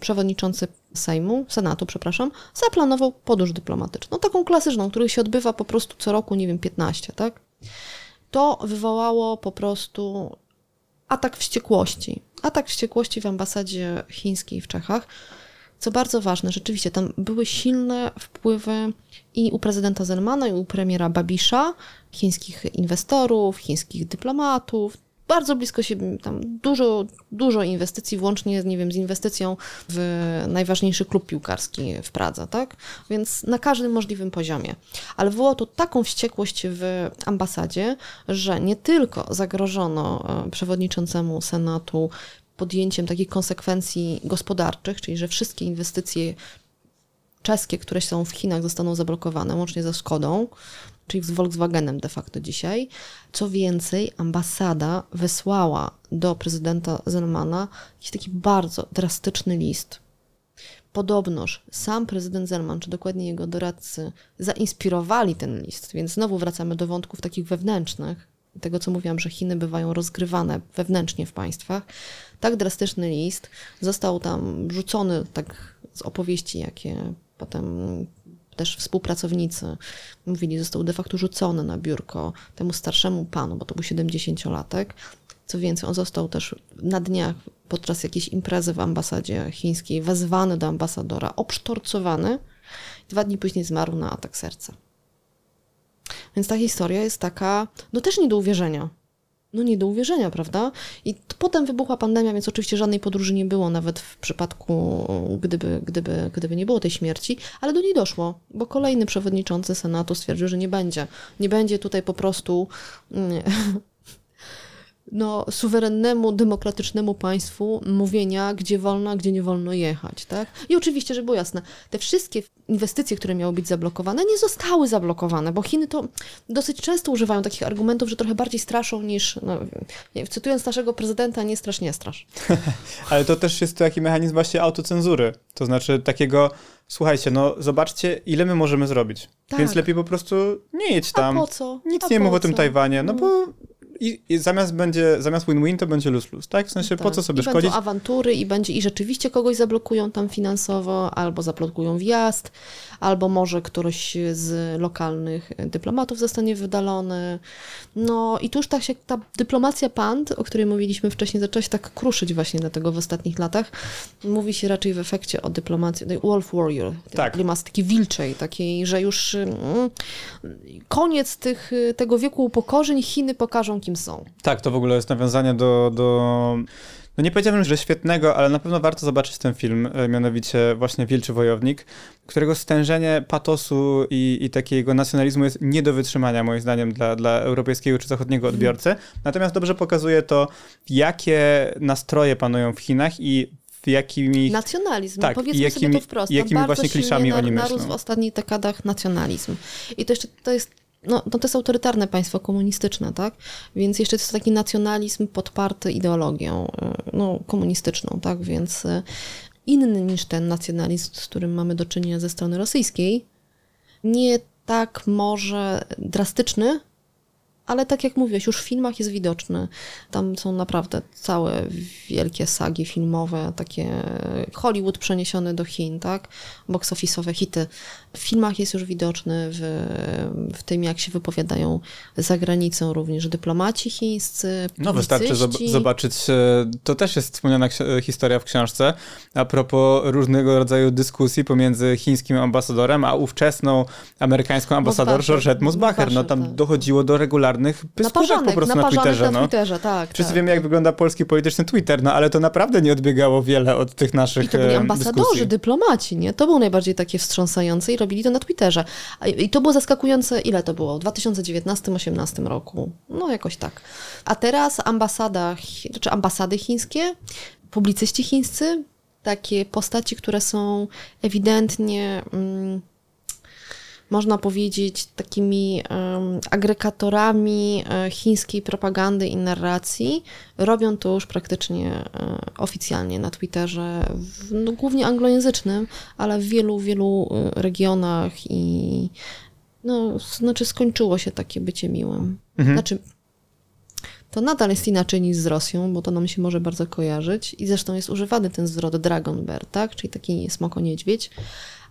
przewodniczący Sejmu, Senatu, przepraszam, zaplanował podróż dyplomatyczną, taką klasyczną, która się odbywa po prostu co roku, nie wiem, 15, tak? To wywołało po prostu atak wściekłości. Atak wściekłości w ambasadzie chińskiej w Czechach. Co bardzo ważne, rzeczywiście tam były silne wpływy i u prezydenta Zelmana, i u premiera Babisza, chińskich inwestorów, chińskich dyplomatów. Bardzo blisko siebie, tam dużo, dużo inwestycji, włącznie nie wiem, z inwestycją w najważniejszy klub piłkarski w Pradze, tak? Więc na każdym możliwym poziomie. Ale wywołało to taką wściekłość w ambasadzie, że nie tylko zagrożono e, przewodniczącemu Senatu podjęciem takich konsekwencji gospodarczych, czyli że wszystkie inwestycje czeskie, które są w Chinach, zostaną zablokowane, łącznie ze Skodą, czyli z Volkswagenem de facto dzisiaj. Co więcej, ambasada wysłała do prezydenta Zelmana jakiś taki bardzo drastyczny list. Podobnoż sam prezydent Zelman, czy dokładnie jego doradcy, zainspirowali ten list, więc znowu wracamy do wątków takich wewnętrznych, tego co mówiłam, że Chiny bywają rozgrywane wewnętrznie w państwach. Tak drastyczny list został tam rzucony tak z opowieści, jakie potem też współpracownicy mówili, został de facto rzucony na biurko temu starszemu panu, bo to był 70-latek. Co więcej, on został też na dniach podczas jakiejś imprezy w ambasadzie chińskiej wezwany do ambasadora, obsztorcowany. Dwa dni później zmarł na atak serca. Więc ta historia jest taka, no też nie do uwierzenia. No nie do uwierzenia, prawda? I potem wybuchła pandemia, więc oczywiście żadnej podróży nie było, nawet w przypadku, gdyby, gdyby, gdyby nie było tej śmierci, ale do niej doszło, bo kolejny przewodniczący Senatu stwierdził, że nie będzie. Nie będzie tutaj po prostu mm, no, suwerennemu, demokratycznemu państwu mówienia, gdzie wolno, a gdzie nie wolno jechać, tak? I oczywiście, żeby było jasne, te wszystkie inwestycje, które miały być zablokowane, nie zostały zablokowane, bo Chiny to dosyć często używają takich argumentów, że trochę bardziej straszą niż, no, nie wiem, cytując naszego prezydenta, nie strasz, nie strasz. Ale to też jest taki mechanizm właśnie autocenzury. To znaczy takiego, słuchajcie, no zobaczcie, ile my możemy zrobić. Tak. Więc lepiej po prostu nie jedź A tam. po co? Nic A nie mów o tym? Tajwanie, no bo i, i zamiast będzie, zamiast win-win to będzie lose-lose, tak? W sensie tak. po co sobie I szkodzić? Będą awantury i będzie i rzeczywiście kogoś zablokują tam finansowo, albo zablokują wjazd, albo może któryś z lokalnych dyplomatów zostanie wydalony. No i tu już tak się ta dyplomacja pand, o której mówiliśmy wcześniej, zaczęła się tak kruszyć właśnie dlatego w ostatnich latach. Mówi się raczej w efekcie o dyplomacji, wolf warrior, Tak. dyplomacji takiej wilczej, takiej, że już mm, koniec tych, tego wieku upokorzeń, Chiny pokażą kim są. Tak, to w ogóle jest nawiązanie do, do no nie powiedziałbym, że świetnego, ale na pewno warto zobaczyć ten film, e, mianowicie właśnie Wilczy Wojownik, którego stężenie patosu i, i takiego nacjonalizmu jest nie do wytrzymania, moim zdaniem, dla, dla europejskiego czy zachodniego odbiorcy. Natomiast dobrze pokazuje to, jakie nastroje panują w Chinach i w jakimi... Nacjonalizm, Tak, no powiedzmy jakimi- sobie to wprost. jakimi Tam bardzo właśnie kliszami oni myślą. narósł w ostatnich dekadach nacjonalizm. I to jeszcze to jest no, no to jest autorytarne państwo komunistyczne, tak? Więc jeszcze jest taki nacjonalizm podparty ideologią y, no, komunistyczną, tak? Więc y, inny niż ten nacjonalizm, z którym mamy do czynienia ze strony rosyjskiej. Nie tak może drastyczny, ale tak jak mówiłeś, już w filmach jest widoczny. Tam są naprawdę całe wielkie sagi filmowe, takie Hollywood przeniesiony do Chin, tak? Box office'owe hity. W filmach jest już widoczny w, w tym, jak się wypowiadają za granicą również dyplomaci chińscy, No wystarczy zob- zobaczyć, e, to też jest wspomniana historia w książce, a propos różnego rodzaju dyskusji pomiędzy chińskim ambasadorem, a ówczesną amerykańską ambasador Mosbacher. Georgette Mosbacher. No tam tak. dochodziło do regularnych pyskówek po Naparzanek, prostu na Twitterze. na No. Twitterze, tak. Wszyscy tak. wiemy, jak wygląda polski polityczny Twitter, no ale to naprawdę nie odbiegało wiele od tych naszych I to byli ambasadorzy, dyskusji. dyplomaci, nie? To było najbardziej takie wstrząsające i robili to na Twitterze. I to było zaskakujące, ile to było? W 2019-2018 roku. No jakoś tak. A teraz ambasada, czy ambasady chińskie, publicyści chińscy, takie postaci, które są ewidentnie... Mm, można powiedzieć, takimi em, agregatorami e, chińskiej propagandy i narracji, robią to już praktycznie e, oficjalnie na Twitterze, w, no, głównie anglojęzycznym, ale w wielu, wielu e, regionach i no, znaczy skończyło się takie bycie miłym. Znaczy, to nadal jest inaczej niż z Rosją, bo to nam się może bardzo kojarzyć i zresztą jest używany ten zwrot Dragon Bear, tak? Czyli taki smoko-niedźwiedź,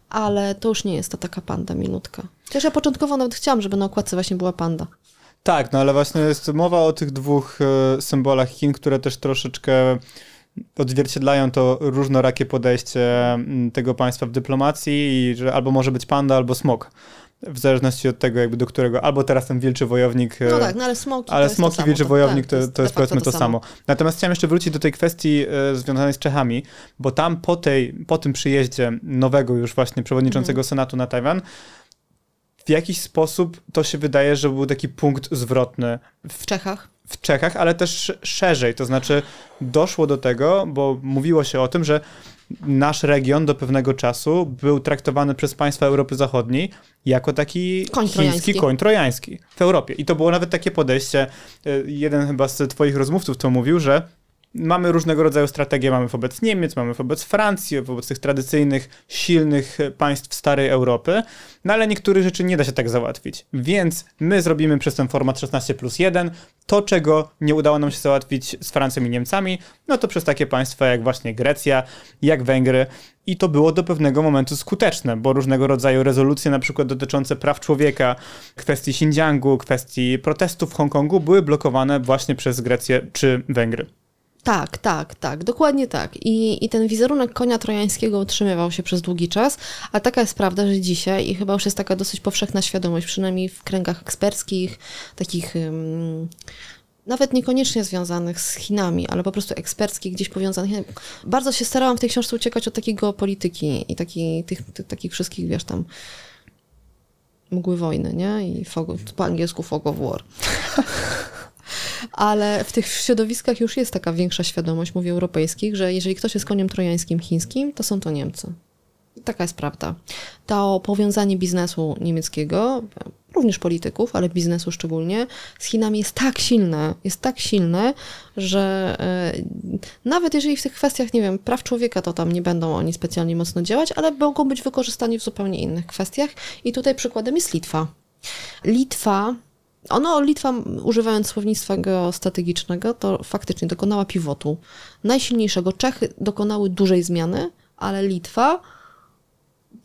ale to już nie jest ta taka panda milutka. Chociaż ja początkowo nawet chciałam, żeby na okładce właśnie była panda. Tak, no ale właśnie jest mowa o tych dwóch e, symbolach Chin, które też troszeczkę odzwierciedlają to różnorakie podejście mm, tego państwa w dyplomacji i że albo może być panda, albo smok. W zależności od tego, jakby do którego, albo teraz ten wilczy wojownik. e, No tak, no ale smoki ale to to smoki, samo, wilczy to- wojownik tak, to, to jest powiedzmy to samo. Natomiast chciałem jeszcze wrócić do tej kwestii e, związanej z Czechami, bo tam po, tej, po tym przyjeździe nowego już właśnie przewodniczącego Mhm. Senatu na Tajwan, w jakiś sposób to się wydaje, że był taki punkt zwrotny W Czechach. w Czechach, ale też szerzej. To znaczy doszło do tego, bo mówiło się o tym, że nasz region do pewnego czasu był traktowany przez państwa Europy Zachodniej jako taki Koń chiński koń trojański w Europie. I to było nawet takie podejście, y, jeden chyba z twoich rozmówców to mówił, że mamy różnego rodzaju strategie, mamy wobec Niemiec, mamy wobec Francji, wobec tych tradycyjnych, silnych państw starej Europy, no ale niektórych rzeczy nie da się tak załatwić. Więc my zrobimy przez ten format 16 plus 1 to, czego nie udało nam się załatwić z Francją i Niemcami, no to przez takie państwa jak właśnie Grecja, jak Węgry. I to było do pewnego momentu skuteczne, bo różnego rodzaju rezolucje, na przykład dotyczące praw człowieka, kwestii Xinjiangu, kwestii protestów w Hongkongu, były blokowane właśnie przez Grecję czy Węgry. Tak, tak, tak, dokładnie tak. I, I ten wizerunek konia trojańskiego utrzymywał się przez długi czas, a taka jest prawda, że dzisiaj, i chyba już jest taka dosyć powszechna świadomość, przynajmniej w kręgach eksperckich, takich ym, nawet niekoniecznie związanych z Chinami, ale po prostu eksperckich, gdzieś powiązanych. Bardzo się starałam w tej książce uciekać od takiej geopolityki i taki, tych, tych, takich wszystkich, wiesz, tam mgły wojny, nie? I fog, po angielsku fog of war. Ale w tych środowiskach już jest taka większa świadomość, mówię europejskich, że jeżeli ktoś jest koniem trojańskim chińskim, to są to Niemcy. Taka jest prawda. To powiązanie biznesu niemieckiego, również polityków, ale biznesu szczególnie, z Chinami jest tak silne, jest tak silne, że e, nawet jeżeli w tych kwestiach, nie wiem, praw człowieka, to tam nie będą oni specjalnie mocno działać, ale mogą być wykorzystani w zupełnie innych kwestiach. I tutaj przykładem jest Litwa. Litwa Ono, Litwa, używając słownictwa geostrategicznego, to faktycznie dokonała pivotu. Najsilniejszego. Czechy dokonały dużej zmiany, ale Litwa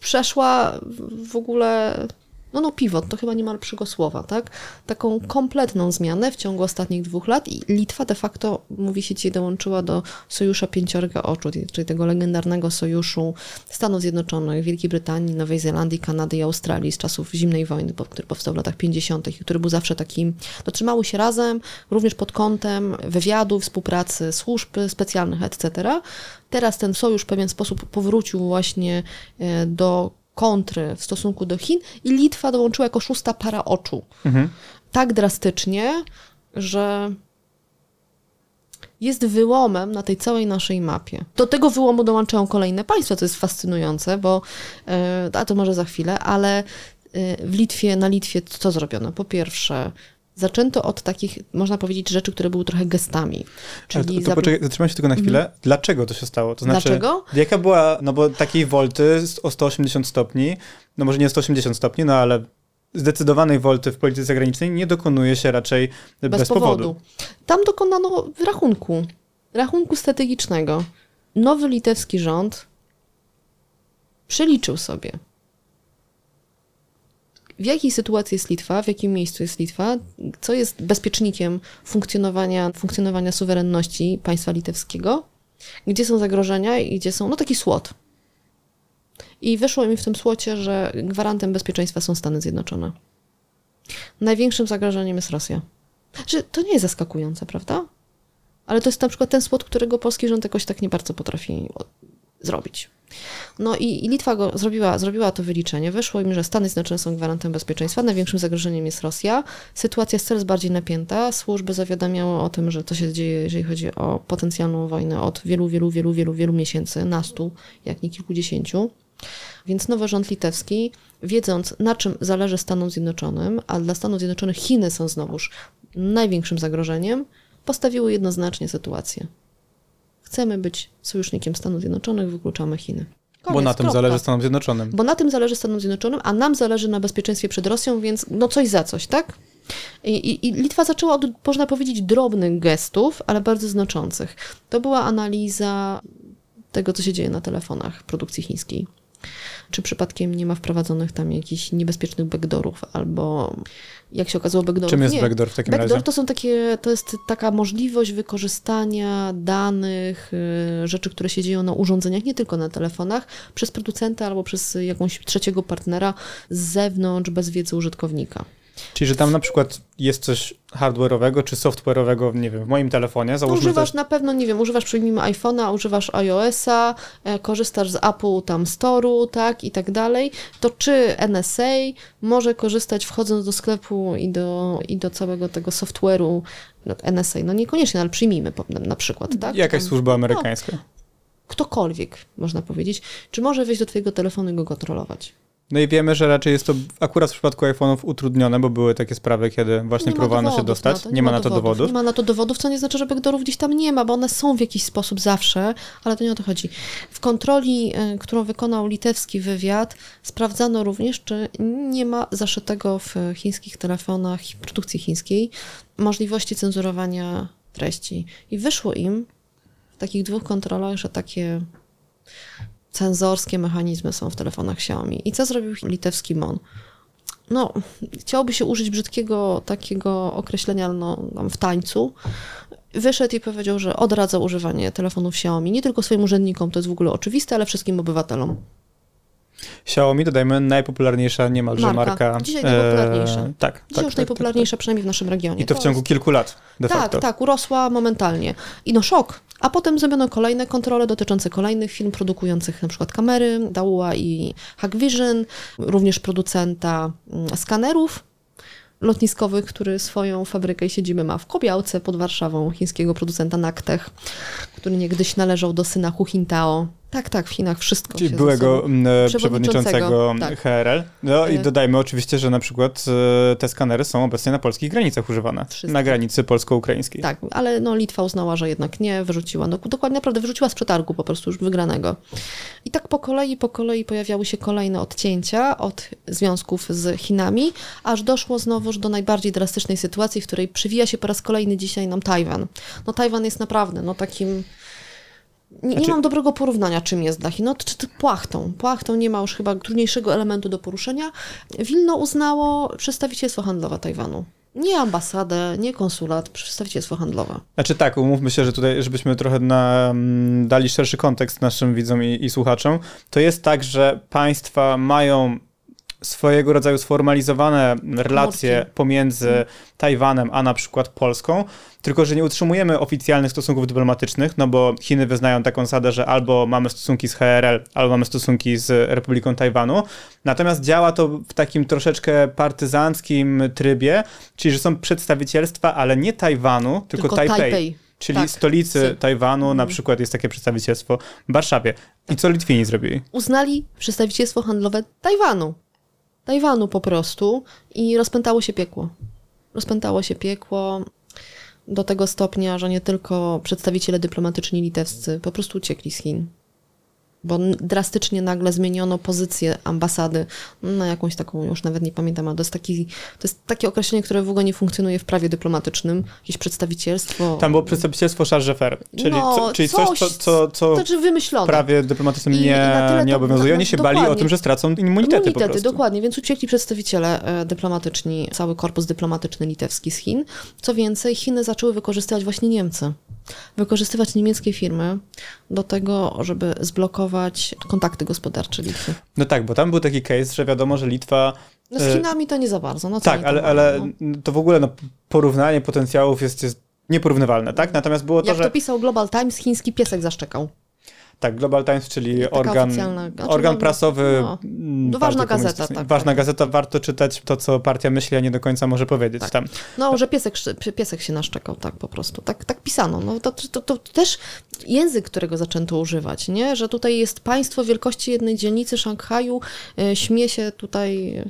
przeszła w ogóle no, no pivot, to chyba niemal przygosłowa, tak? Taką kompletną zmianę w ciągu ostatnich dwóch lat i Litwa de facto, mówi się dzisiaj, dołączyła do sojusza pięciorga oczu, czyli tego legendarnego sojuszu Stanów Zjednoczonych, Wielkiej Brytanii, Nowej Zelandii, Kanady i Australii z czasów zimnej wojny, który powstał w latach 50. i który był zawsze takim, dotrzymały się razem, również pod kątem wywiadu, współpracy służb specjalnych, etc. Teraz ten sojusz w pewien sposób powrócił właśnie e, do kontry w stosunku do Chin i Litwa dołączyła jako szósta para oczu. Mhm. Tak drastycznie, że jest wyłomem na tej całej naszej mapie. Do tego wyłomu dołączają kolejne państwa, co jest fascynujące, bo, e, a to może za chwilę, ale e, w Litwie, na Litwie co zrobiono? Po pierwsze, zaczęto od takich, można powiedzieć, rzeczy, które były trochę gestami. Czyli to, to poczekaj, zatrzymaj się tylko na chwilę. Mhm. Dlaczego to się stało? To znaczy, Dlaczego? Jaka była, no bo takiej wolty o 180 stopni, no może nie 180 stopni, no ale zdecydowanej wolty w polityce zagranicznej nie dokonuje się raczej bez, bez powodu. powodu. Tam dokonano rachunku, rachunku strategicznego. Nowy litewski rząd przeliczył sobie, w jakiej sytuacji jest Litwa, w jakim miejscu jest Litwa, co jest bezpiecznikiem funkcjonowania, funkcjonowania suwerenności państwa litewskiego, gdzie są zagrożenia i gdzie są, no taki słot. I wyszło mi w tym słocie, że gwarantem bezpieczeństwa są Stany Zjednoczone. Największym zagrożeniem jest Rosja. Że to nie jest zaskakujące, prawda? Ale to jest na przykład ten słot, którego polski rząd jakoś tak nie bardzo potrafi zrobić. No i, i, Litwa go zrobiła, zrobiła to wyliczenie. Wyszło im, że Stany Zjednoczone są gwarantem bezpieczeństwa. Największym zagrożeniem jest Rosja. Sytuacja jest coraz bardziej napięta. Służby zawiadamiały o tym, że to się dzieje, jeżeli chodzi o potencjalną wojnę od wielu, wielu, wielu, wielu, wielu miesięcy, nastu, jak nie kilkudziesięciu. Więc nowy rząd litewski, wiedząc na czym zależy Stanom Zjednoczonym, a dla Stanów Zjednoczonych Chiny są znowuż największym zagrożeniem, postawiły jednoznacznie sytuację. Chcemy być sojusznikiem Stanów Zjednoczonych, wykluczamy Chiny. Koniec, Bo na tym kropka. zależy Stanom Zjednoczonym. Bo na tym zależy Stanom Zjednoczonym, a nam zależy na bezpieczeństwie przed Rosją, więc no coś za coś, tak? I, i, I, Litwa zaczęła od, można powiedzieć, drobnych gestów, ale bardzo znaczących. To była analiza tego, co się dzieje na telefonach produkcji chińskiej czy przypadkiem nie ma wprowadzonych tam jakichś niebezpiecznych backdoorów, albo jak się okazało backdoorów. Czym jest nie. backdoor w takim backdoor razie? to są takie, to jest taka możliwość wykorzystania danych, y, rzeczy, które się dzieją na urządzeniach, nie tylko na telefonach, przez producenta albo przez jakąś trzeciego partnera z zewnątrz, bez wiedzy użytkownika. Czyli, że tam na przykład jest coś hardware'owego czy software'owego, nie wiem, w moim telefonie, załóżmy Używasz coś... na pewno, nie wiem, używasz przy nim iPhone'a, używasz iOS-a, e, korzystasz z Apple tam Store'u, tak, i tak dalej, to czy NSA może korzystać wchodząc do sklepu i do, i do całego tego software'u no, NSA, no niekoniecznie, ale przyjmijmy na przykład, tak? Jakaś tam, służba amerykańska. No, ktokolwiek, można powiedzieć, czy może wejść do twojego telefonu i go kontrolować. No i wiemy, że raczej jest to akurat w przypadku iPhone'ów utrudnione, bo były takie sprawy, kiedy właśnie próbowano się dostać. nie, nie, ma na to dowodów. Nie ma na to dowodów, co nie znaczy, że backdoorów gdzieś tam nie ma, bo one są w jakiś sposób zawsze, ale to nie o to chodzi. W kontroli, e, którą wykonał litewski wywiad, sprawdzano również, czy nie ma zaszytego w chińskich telefonach, produkcji chińskiej, możliwości cenzurowania treści. I wyszło im w takich dwóch kontrolach, że takie cenzorskie mechanizmy są w telefonach Xiaomi. I co zrobił litewski MON? No, chciałoby się użyć brzydkiego takiego określenia no, w tańcu. Wyszedł i powiedział, że odradza używanie telefonów Xiaomi nie tylko swoim urzędnikom, to jest w ogóle oczywiste, ale wszystkim obywatelom. Xiaomi, dodajmy, najpopularniejsza niemalże marka. marka Dzisiaj najpopularniejsza. E, tak. Dzisiaj tak, już tak, najpopularniejsza, tak, przynajmniej w naszym regionie. I to, w ciągu jest... kilku lat, de tak, facto. Tak, tak, urosła momentalnie. I no szok. A potem zrobiono kolejne kontrole dotyczące kolejnych firm produkujących na przykład kamery, Dahua i Hikvision, również producenta mm, skanerów lotniskowych, który swoją fabrykę i siedzibę ma w Kobiałce pod Warszawą, chińskiego producenta Naktech, który niegdyś należał do syna Hu Jintao, Tak, tak, w Chinach wszystko Czyli byłego m, Przewodniczącego, tak. HRL. No i E. dodajmy oczywiście, że na przykład e, te skanery są obecnie na polskich granicach używane. Wszystkie. Na granicy polsko-ukraińskiej. Tak, ale no, Litwa uznała, że jednak nie, wyrzuciła. No, dokładnie naprawdę wyrzuciła z przetargu po prostu już wygranego. I tak po kolei, po kolei pojawiały się kolejne odcięcia od związków z Chinami, aż doszło znowuż do najbardziej drastycznej sytuacji, w której przywija się po raz kolejny dzisiaj nam Tajwan. No Tajwan jest naprawdę no takim... Nie, nie Znaczy- mam dobrego porównania, czym jest dla Chin. No, czy, czy płachtą. Płachtą nie ma już chyba trudniejszego elementu do poruszenia. Wilno uznało przedstawicielstwo handlowe Tajwanu. Nie ambasadę, nie konsulat, przedstawicielstwo handlowe. Znaczy tak, umówmy się, że tutaj, żebyśmy trochę na, mm, dali szerszy kontekst naszym widzom i, i słuchaczom, to jest tak, że państwa mają swojego rodzaju sformalizowane relacje pomiędzy Tajwanem a na przykład Polską, tylko że nie utrzymujemy oficjalnych stosunków dyplomatycznych, no bo Chiny wyznają taką zasadę, że albo mamy stosunki z HRL, albo mamy stosunki z Republiką Tajwanu. Natomiast działa to w takim troszeczkę partyzanckim trybie, czyli że są przedstawicielstwa, ale nie Tajwanu, tylko, Tylko Tajpej. Tajpej. Czyli Tak. stolicy Sy. Tajwanu, na przykład jest takie przedstawicielstwo w Warszawie. I co Litwini zrobili? Uznali przedstawicielstwo handlowe Tajwanu. Tajwanu po prostu i rozpętało się piekło. Rozpętało się piekło do tego stopnia, że nie tylko przedstawiciele dyplomatyczni litewscy po prostu uciekli z Chin. Bo drastycznie nagle zmieniono pozycję ambasady na jakąś taką, już nawet nie pamiętam, ale to jest, taki, to jest takie określenie, które w ogóle nie funkcjonuje w prawie dyplomatycznym. Jakieś przedstawicielstwo. Tam było przedstawicielstwo charge d'affaires, czyli, No, co, czyli coś, co, co, co To znaczy wymyślone. w prawie dyplomatycznym I- nie, nie obowiązuje. Oni się bali o dokładnie. tym, że stracą immunitety, po prostu. dokładnie, więc uciekli przedstawiciele e, dyplomatyczni, cały korpus dyplomatyczny litewski z Chin. Co więcej, Chiny zaczęły wykorzystywać właśnie Niemcy. Wykorzystywać niemieckie firmy do tego, żeby zblokować kontakty gospodarcze Litwy. No tak, bo tam był taki case, że wiadomo, że Litwa... No z e, Chinami to nie za bardzo. No, Tak, ale, ale no. to w ogóle no, porównanie potencjałów jest, jest nieporównywalne, tak? Natomiast było to, Jak że... to pisał Global Times, chiński piesek zaszczekał. Tak, Global Times, czyli Taka organ, organ no, prasowy. no. To ważna gazeta, tak, Ważna tak. gazeta, warto czytać to, co partia myśli, a nie do końca może powiedzieć Tak. tam. No, że piesek, piesek się naszczekał, tak po prostu. Tak, tak pisano. No, to, to, to też język, którego zaczęto używać, nie? Że tutaj jest państwo wielkości jednej dzielnicy Szanghaju, e, śmie się tutaj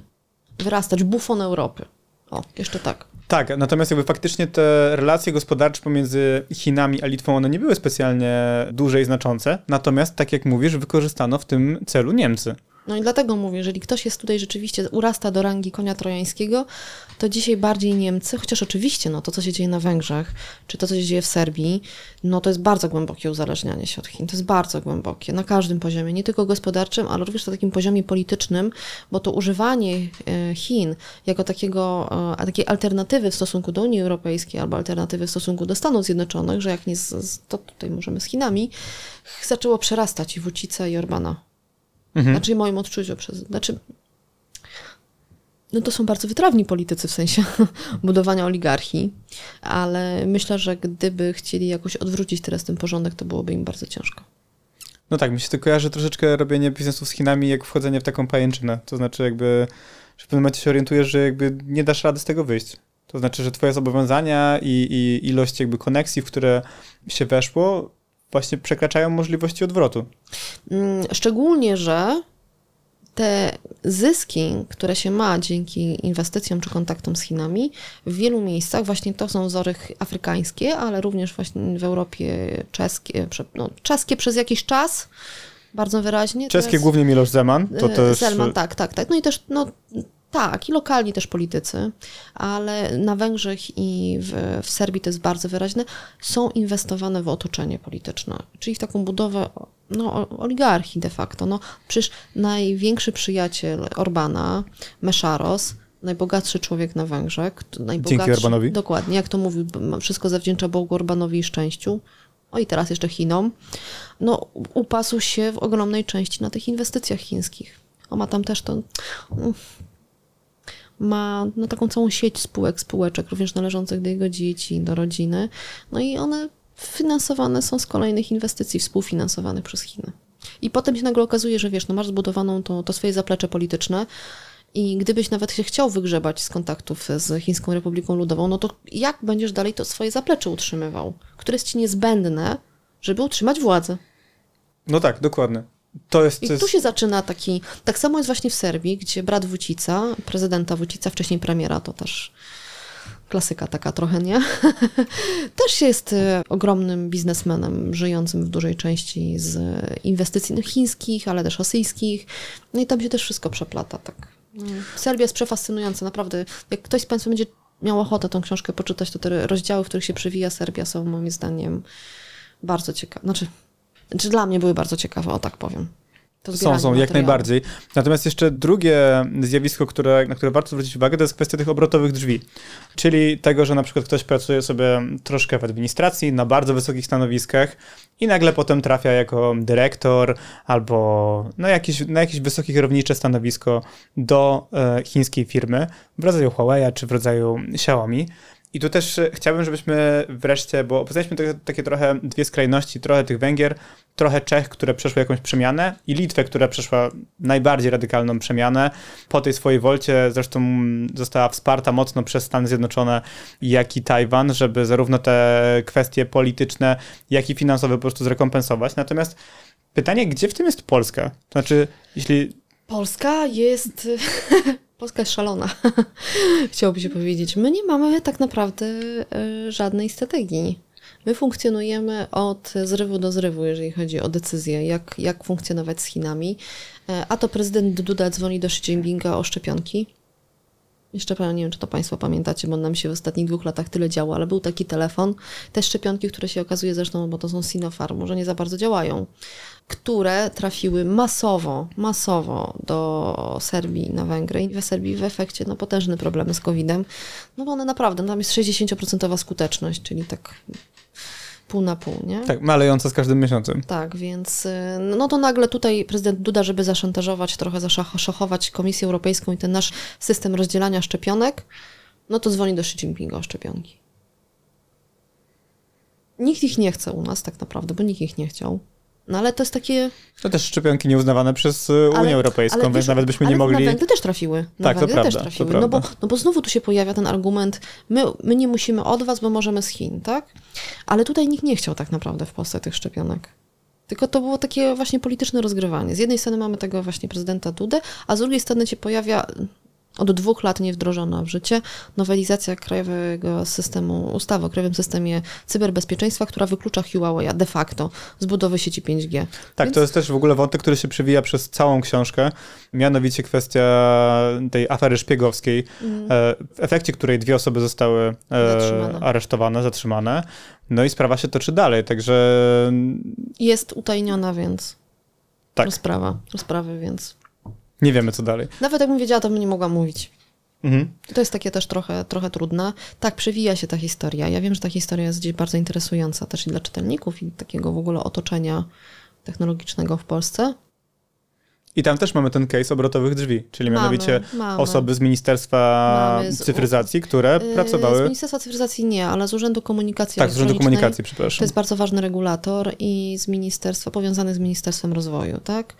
wyrastać, bufon Europy. O, jeszcze tak. Tak, natomiast jakby faktycznie te relacje gospodarcze pomiędzy Chinami a Litwą, one nie były specjalnie duże i znaczące, natomiast tak jak mówisz, wykorzystano w tym celu Niemcy. No i dlatego mówię, jeżeli ktoś jest tutaj rzeczywiście, urasta do rangi konia trojańskiego, to dzisiaj bardziej Niemcy, chociaż oczywiście no, to, co się dzieje na Węgrzech, czy to, co się dzieje w Serbii, no to jest bardzo głębokie uzależnianie się od Chin. To jest bardzo głębokie, na każdym poziomie, nie tylko gospodarczym, ale również na takim poziomie politycznym, bo to używanie e, Chin jako takiego, e, takiej alternatywy w stosunku do Unii Europejskiej albo alternatywy w stosunku do Stanów Zjednoczonych, że jak nie, z, to tutaj możemy z Chinami, zaczęło przerastać i Wucicę i Orbana. Mhm. Znaczy moim odczuciu przez. Znaczy. No to są bardzo wytrawni politycy w sensie budowania oligarchii, ale myślę, że gdyby chcieli jakoś odwrócić teraz ten porządek, to byłoby im bardzo ciężko. No tak, mi się to kojarzy troszeczkę robienie biznesu z Chinami jak wchodzenie w taką pajęczynę. To znaczy jakby, że w pewnym momencie się orientujesz, że jakby nie dasz rady z tego wyjść. To znaczy, że twoje zobowiązania i, i ilość jakby koneksji, w które się weszło, właśnie przekraczają możliwości odwrotu. Mm, Szczególnie, że te zyski, które się ma dzięki inwestycjom czy kontaktom z Chinami, w wielu miejscach, właśnie to są wzory afrykańskie, ale również właśnie w Europie czeskie, no, czeskie przez jakiś czas, bardzo wyraźnie. Czeskie teraz- głównie Miloš Zeman, to E, też... Tak, tak, tak. No i też, no tak, i lokalni też politycy, ale na Węgrzech i w, w Serbii to jest bardzo wyraźne, są inwestowane w otoczenie polityczne, czyli w taką budowę no, oligarchii de facto. No, przecież największy przyjaciel Orbana, Meszaros, najbogatszy człowiek na Węgrzech, najbogatszy, Orbanowi? Dokładnie, jak to mówił, wszystko zawdzięcza Bogu Orbanowi i szczęściu. O i teraz jeszcze Chinom. No, upasł się w ogromnej części na tych inwestycjach chińskich. On ma tam też to. Ma no, taką całą sieć spółek, spółeczek, również należących do jego dzieci, do rodziny. No i one finansowane są z kolejnych inwestycji, współfinansowanych przez Chiny. I potem się nagle okazuje, że wiesz, no masz zbudowaną to, to swoje zaplecze polityczne i gdybyś nawet się chciał wygrzebać z kontaktów z Chińską Republiką Ludową, no to jak będziesz dalej to swoje zaplecze utrzymywał, które jest ci niezbędne, żeby utrzymać władzę? No tak, dokładnie. To jest, I tu się zaczyna taki. Tak samo jest właśnie w Serbii, gdzie brat Wucica, prezydenta Wucica, wcześniej premiera, to też klasyka taka trochę, nie? też jest e, ogromnym biznesmenem, żyjącym w dużej części z inwestycji no, chińskich, ale też rosyjskich. No i tam się też wszystko przeplata, tak. No, Serbia jest przefascynująca, naprawdę. Jak ktoś z Państwa będzie miał ochotę tą książkę poczytać, to te rozdziały, w których się przewija Serbia są moim zdaniem bardzo ciekawe. Znaczy, znaczy dla mnie były bardzo ciekawe, o tak powiem. To Są, są, jak najbardziej. Natomiast jeszcze drugie zjawisko, które, na które warto zwrócić uwagę, to jest kwestia tych obrotowych drzwi. Czyli tego, że na przykład ktoś pracuje sobie troszkę w administracji, na bardzo wysokich stanowiskach i nagle potem trafia jako dyrektor albo na jakieś, na jakieś wysokie kierownicze stanowisko do e, chińskiej firmy w rodzaju Huawei czy w rodzaju Xiaomi. I tu też e, chciałbym, żebyśmy wreszcie, bo poznaliśmy te, takie trochę dwie skrajności, trochę tych Węgier, trochę Czech, które przeszły jakąś przemianę i Litwę, która przeszła najbardziej radykalną przemianę. Po tej swojej wolcie zresztą została wsparta mocno przez Stany Zjednoczone, jak i Tajwan, żeby zarówno te kwestie polityczne, jak i finansowe po prostu zrekompensować. Natomiast pytanie, gdzie w tym jest Polska? To znaczy, jeśli Polska jest. Polska jest szalona, chciałoby się powiedzieć. My nie mamy tak naprawdę e, żadnej strategii. My funkcjonujemy od zrywu do zrywu, jeżeli chodzi o decyzję, jak, jak funkcjonować z Chinami. E, A to prezydent Duda dzwoni do Xi Jinpinga o szczepionki. Jeszcze pewnie nie wiem, czy to Państwo pamiętacie, bo nam się w ostatnich dwóch latach tyle działo, ale był taki telefon. Te szczepionki, które się okazuje zresztą, bo to są Sinopharm, może nie za bardzo działają, które trafiły masowo, masowo do Serbii na Węgry. I w Serbii w efekcie no, potężne problemy z COVID-em, no bo one naprawdę, tam jest 60% skuteczność, czyli tak pół na pół, nie? tak, malejąca z każdym miesiącem. Tak, więc y, no to nagle tutaj prezydent Duda, żeby zaszantażować, trochę zaszachować Komisję Europejską i ten nasz system rozdzielania szczepionek, no to dzwoni do Xi Jinpinga o szczepionki. Nikt ich nie chce u nas tak naprawdę, bo nikt ich nie chciał. No ale to jest takie... To też szczepionki nieuznawane przez e, Unię ale- Europejską, ale więc nawet byśmy nie mogli... Na Węgry też trafiły. Na Tak, to Węgry prawda, też to trafiły. No bo, no bo znowu tu się pojawia ten argument, my, my nie musimy od was, bo możemy z Chin, tak? Ale tutaj nikt nie chciał tak naprawdę w Polsce tych szczepionek. Tylko to było takie właśnie polityczne rozgrywanie. Z jednej strony mamy tego właśnie prezydenta Dudę, a z drugiej strony się pojawia od dwóch lat nie wdrożona w życie nowelizacja krajowego systemu, ustawy o krajowym systemie cyberbezpieczeństwa, która wyklucza Huawei de facto z budowy sieci 5G. Tak, Więc- to jest też w ogóle wątek, który się przewija przez całą książkę, mianowicie kwestia tej afery szpiegowskiej, e, w efekcie której dwie osoby zostały e, Zatrzymane. aresztowane, zatrzymane. No i sprawa się toczy dalej, także Jest utajniona, więc tak, rozprawa, rozprawy, więc nie wiemy co dalej. nawet jakbym wiedziała, to bym nie mogła mówić. Mhm. To jest takie też trochę, trochę trudne. Tak, przewija się ta historia. Ja wiem, że ta historia jest gdzieś bardzo interesująca też i dla czytelników i takiego w ogóle otoczenia technologicznego w Polsce. I tam też mamy ten case obrotowych drzwi, czyli Mamy, mianowicie mamy. osoby z Ministerstwa z- Cyfryzacji, które Yy, Z pracowały... Ministerstwa Cyfryzacji nie, ale z Urzędu Komunikacji Tak, z Urzędu. Komunikacji, To przepraszam. jest bardzo ważny regulator i z ministerstwa, powiązany z Ministerstwem Rozwoju, tak?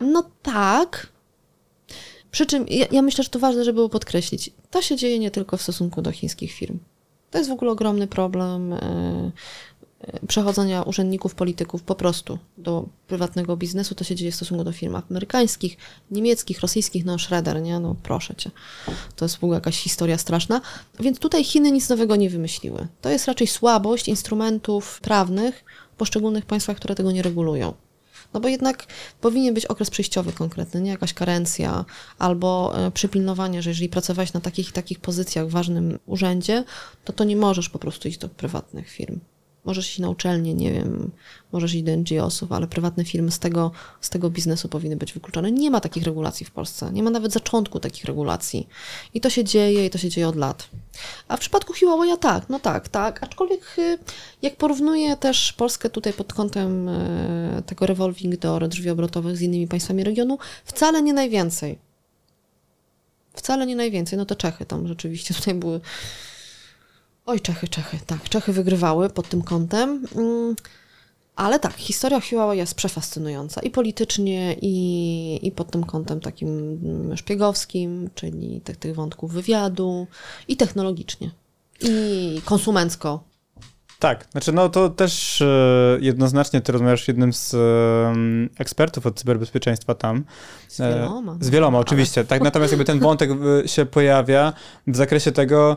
No tak. Przy czym ja, ja myślę, że to ważne, żeby było podkreślić. To się dzieje nie tylko w stosunku do chińskich firm. To jest w ogóle ogromny problem e, e, przechodzenia urzędników, polityków po prostu do prywatnego biznesu. To się dzieje w stosunku do firm amerykańskich, niemieckich, rosyjskich. No Schroeder, nie? No proszę cię. To jest w ogóle jakaś historia straszna. Więc tutaj Chiny nic nowego nie wymyśliły. To jest raczej słabość instrumentów prawnych w poszczególnych państwach, które tego nie regulują. No bo jednak powinien być okres przejściowy konkretny, nie jakaś karencja albo e, przypilnowanie, że jeżeli pracowałeś na takich i takich pozycjach w ważnym urzędzie, to to nie możesz po prostu iść do prywatnych firm. Możesz iść na uczelnię, nie wiem, możesz iść do NGO-sów, ale prywatne firmy z tego, z tego biznesu powinny być wykluczone. Nie ma takich regulacji w Polsce. Nie ma nawet zaczątku takich regulacji. I to się dzieje, i to się dzieje od lat. A w przypadku Huawei tak, no tak, tak. Aczkolwiek y, jak porównuję też Polskę tutaj pod kątem y, tego revolving door, drzwi obrotowych z innymi państwami regionu, wcale nie najwięcej. Wcale nie najwięcej. No to Czechy tam rzeczywiście tutaj były. Oj, Czechy, Czechy, tak. Czechy wygrywały pod tym kątem. Mm, Ale tak, historia Huawei jest przefascynująca i politycznie, i, i pod tym kątem takim mm, szpiegowskim, czyli tych, tych wątków wywiadu, i technologicznie, i konsumencko. Tak, znaczy no to też e, jednoznacznie ty rozmawiasz z jednym z e, ekspertów od cyberbezpieczeństwa tam. Z wieloma. E, z wieloma, oczywiście. Tak, natomiast jakby ten wątek e, się pojawia w zakresie tego,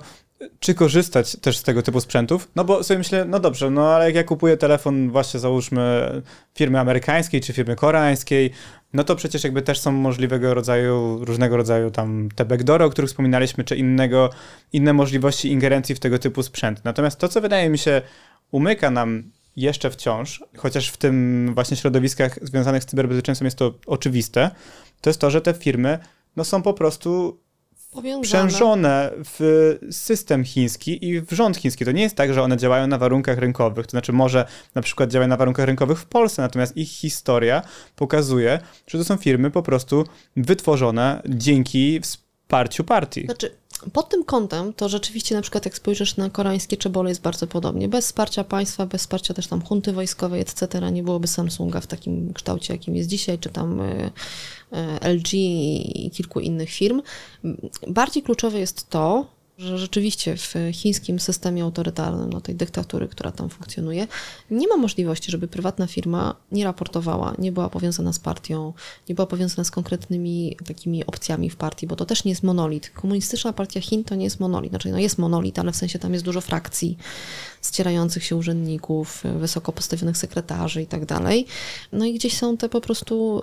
czy korzystać też z tego typu sprzętów? No bo sobie myślę, no dobrze, no ale jak ja kupuję telefon właśnie załóżmy firmy amerykańskiej czy firmy koreańskiej, no to przecież jakby też są możliwego rodzaju, różnego rodzaju tam te backdoory, o których wspominaliśmy, czy innego, inne możliwości ingerencji w tego typu sprzęt. Natomiast to, co wydaje mi się umyka nam jeszcze wciąż, chociaż w tym właśnie środowiskach związanych z cyberbezpieczeństwem jest to oczywiste, to jest to, że te firmy no są po prostu przężone w system chiński i w rząd chiński. To nie jest tak, że one działają na warunkach rynkowych, to znaczy może na przykład działają na warunkach rynkowych w Polsce, natomiast ich historia pokazuje, że to są firmy po prostu wytworzone dzięki wsparciu partii. Znaczy, pod tym kątem to rzeczywiście na przykład jak spojrzysz na koreańskie czebole jest bardzo podobnie. Bez wsparcia państwa, bez wsparcia też tam hunty wojskowej, etc. nie byłoby Samsunga w takim kształcie, jakim jest dzisiaj, czy tam y, y, LG i kilku innych firm. Bardziej kluczowe jest to, że rzeczywiście w chińskim systemie autorytarnym, no tej dyktatury, która tam funkcjonuje, nie ma możliwości, żeby prywatna firma nie raportowała, nie była powiązana z partią, nie była powiązana z konkretnymi takimi opcjami w partii, bo to też nie jest monolit. Komunistyczna partia Chin to nie jest monolit, znaczy no jest monolit, ale w sensie tam jest dużo frakcji, ścierających się urzędników, wysoko postawionych sekretarzy i tak dalej. No i gdzieś są te po prostu...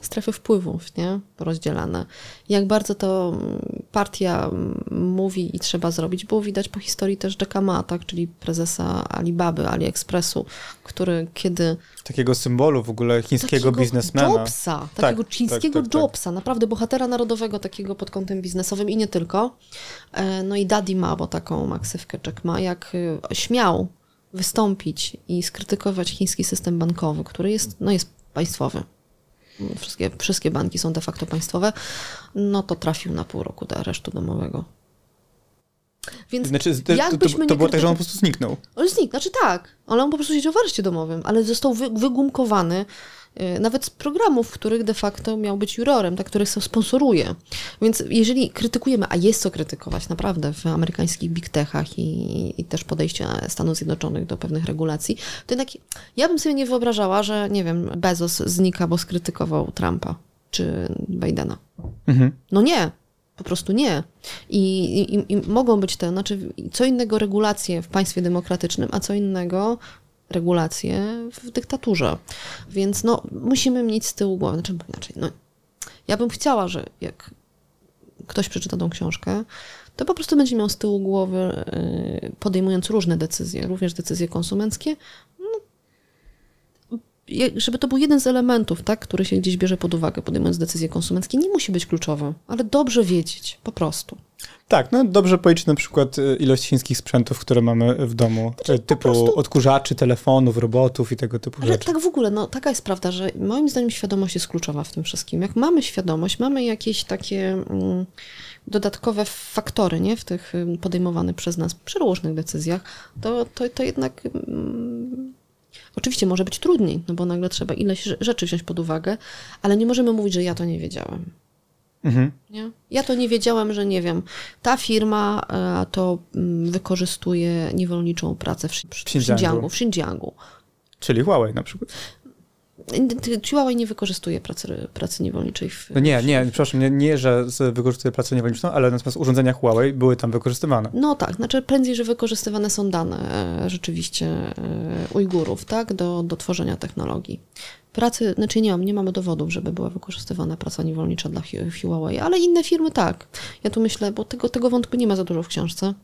Strefy wpływów, nie? Porozdzielane. Jak bardzo to mm, partia mm, mówi i trzeba zrobić, było widać po historii też Jacka Ma, tak? czyli prezesa Alibaby, AliExpressu, który kiedy... Takiego symbolu w ogóle chińskiego takiego biznesmena. Jobsa, tak, takiego tak, chińskiego tak, tak, Jobsa, naprawdę bohatera narodowego takiego pod kątem biznesowym i nie tylko. E, no i Daddy Ma, bo taką maksywkę Jack Ma, jak e, śmiał wystąpić i skrytykować chiński system bankowy, który jest, no jest państwowy wszystkie, wszystkie banki są de facto państwowe, no to trafił na pół roku do aresztu domowego. Więc znaczy, to, jakbyśmy to, to, to było tak, że on po prostu zniknął. On zniknął, znaczy tak, ale on po prostu siedział w areszcie domowym, ale został wy, wygumkowany nawet z programów, których de facto miał być jurorem, tak, których sponsoruje. Więc jeżeli krytykujemy, a jest co krytykować naprawdę w amerykańskich big techach i, i też podejścia Stanów Zjednoczonych do pewnych regulacji, to jednak ja bym sobie nie wyobrażała, że nie wiem, Bezos znika, bo skrytykował Trumpa czy Bidena. Mhm. No nie, po prostu nie. I, i, I, mogą być te, znaczy, co innego regulacje w państwie demokratycznym, a co innego regulacje w dyktaturze. Więc no, musimy mieć z tyłu głowy, znaczy inaczej, no, ja bym chciała, że jak ktoś przeczyta tą książkę, to po prostu będzie miał z tyłu głowy, y, podejmując różne decyzje, również decyzje konsumenckie, żeby to był jeden z elementów, tak, który się gdzieś bierze pod uwagę, podejmując decyzje konsumenckie, nie musi być kluczowy, ale dobrze wiedzieć, po prostu. Tak, no dobrze policzyć na przykład y, ilość chińskich sprzętów, które mamy w domu, znaczy, typu prostu... odkurzaczy, telefonów, robotów i tego typu ale rzeczy. tak w ogóle, no taka jest prawda, że moim zdaniem świadomość jest kluczowa w tym wszystkim. Jak mamy świadomość, mamy jakieś takie mm, dodatkowe faktory, nie, w tych podejmowanych przez nas przy różnych decyzjach, to, to, to jednak... Mm, Oczywiście może być trudniej, no bo nagle trzeba ileś rzeczy wziąć pod uwagę, ale nie możemy mówić, że ja to nie wiedziałem. Mhm. Nie? Ja to nie wiedziałem, że nie wiem. Ta firma e, to mm, wykorzystuje niewolniczą pracę w, w, w Xinjiangu. W Xinjiangu. Czyli Huawei na przykład. Huawei nie wykorzystuje pracy, pracy niewolniczej w... No nie, nie, przepraszam, nie, nie, że wykorzystuje pracę niewolniczą, ale natomiast urządzenia Huawei były tam wykorzystywane. No tak, znaczy prędzej, że wykorzystywane są dane e, rzeczywiście e, Ujgurów, tak, do, do tworzenia technologii. Pracy, znaczy nie, nie mamy dowodów, żeby była wykorzystywana praca niewolnicza dla Huawei, ale inne firmy tak. Ja tu myślę, bo tego, tego wątku nie ma za dużo w książce,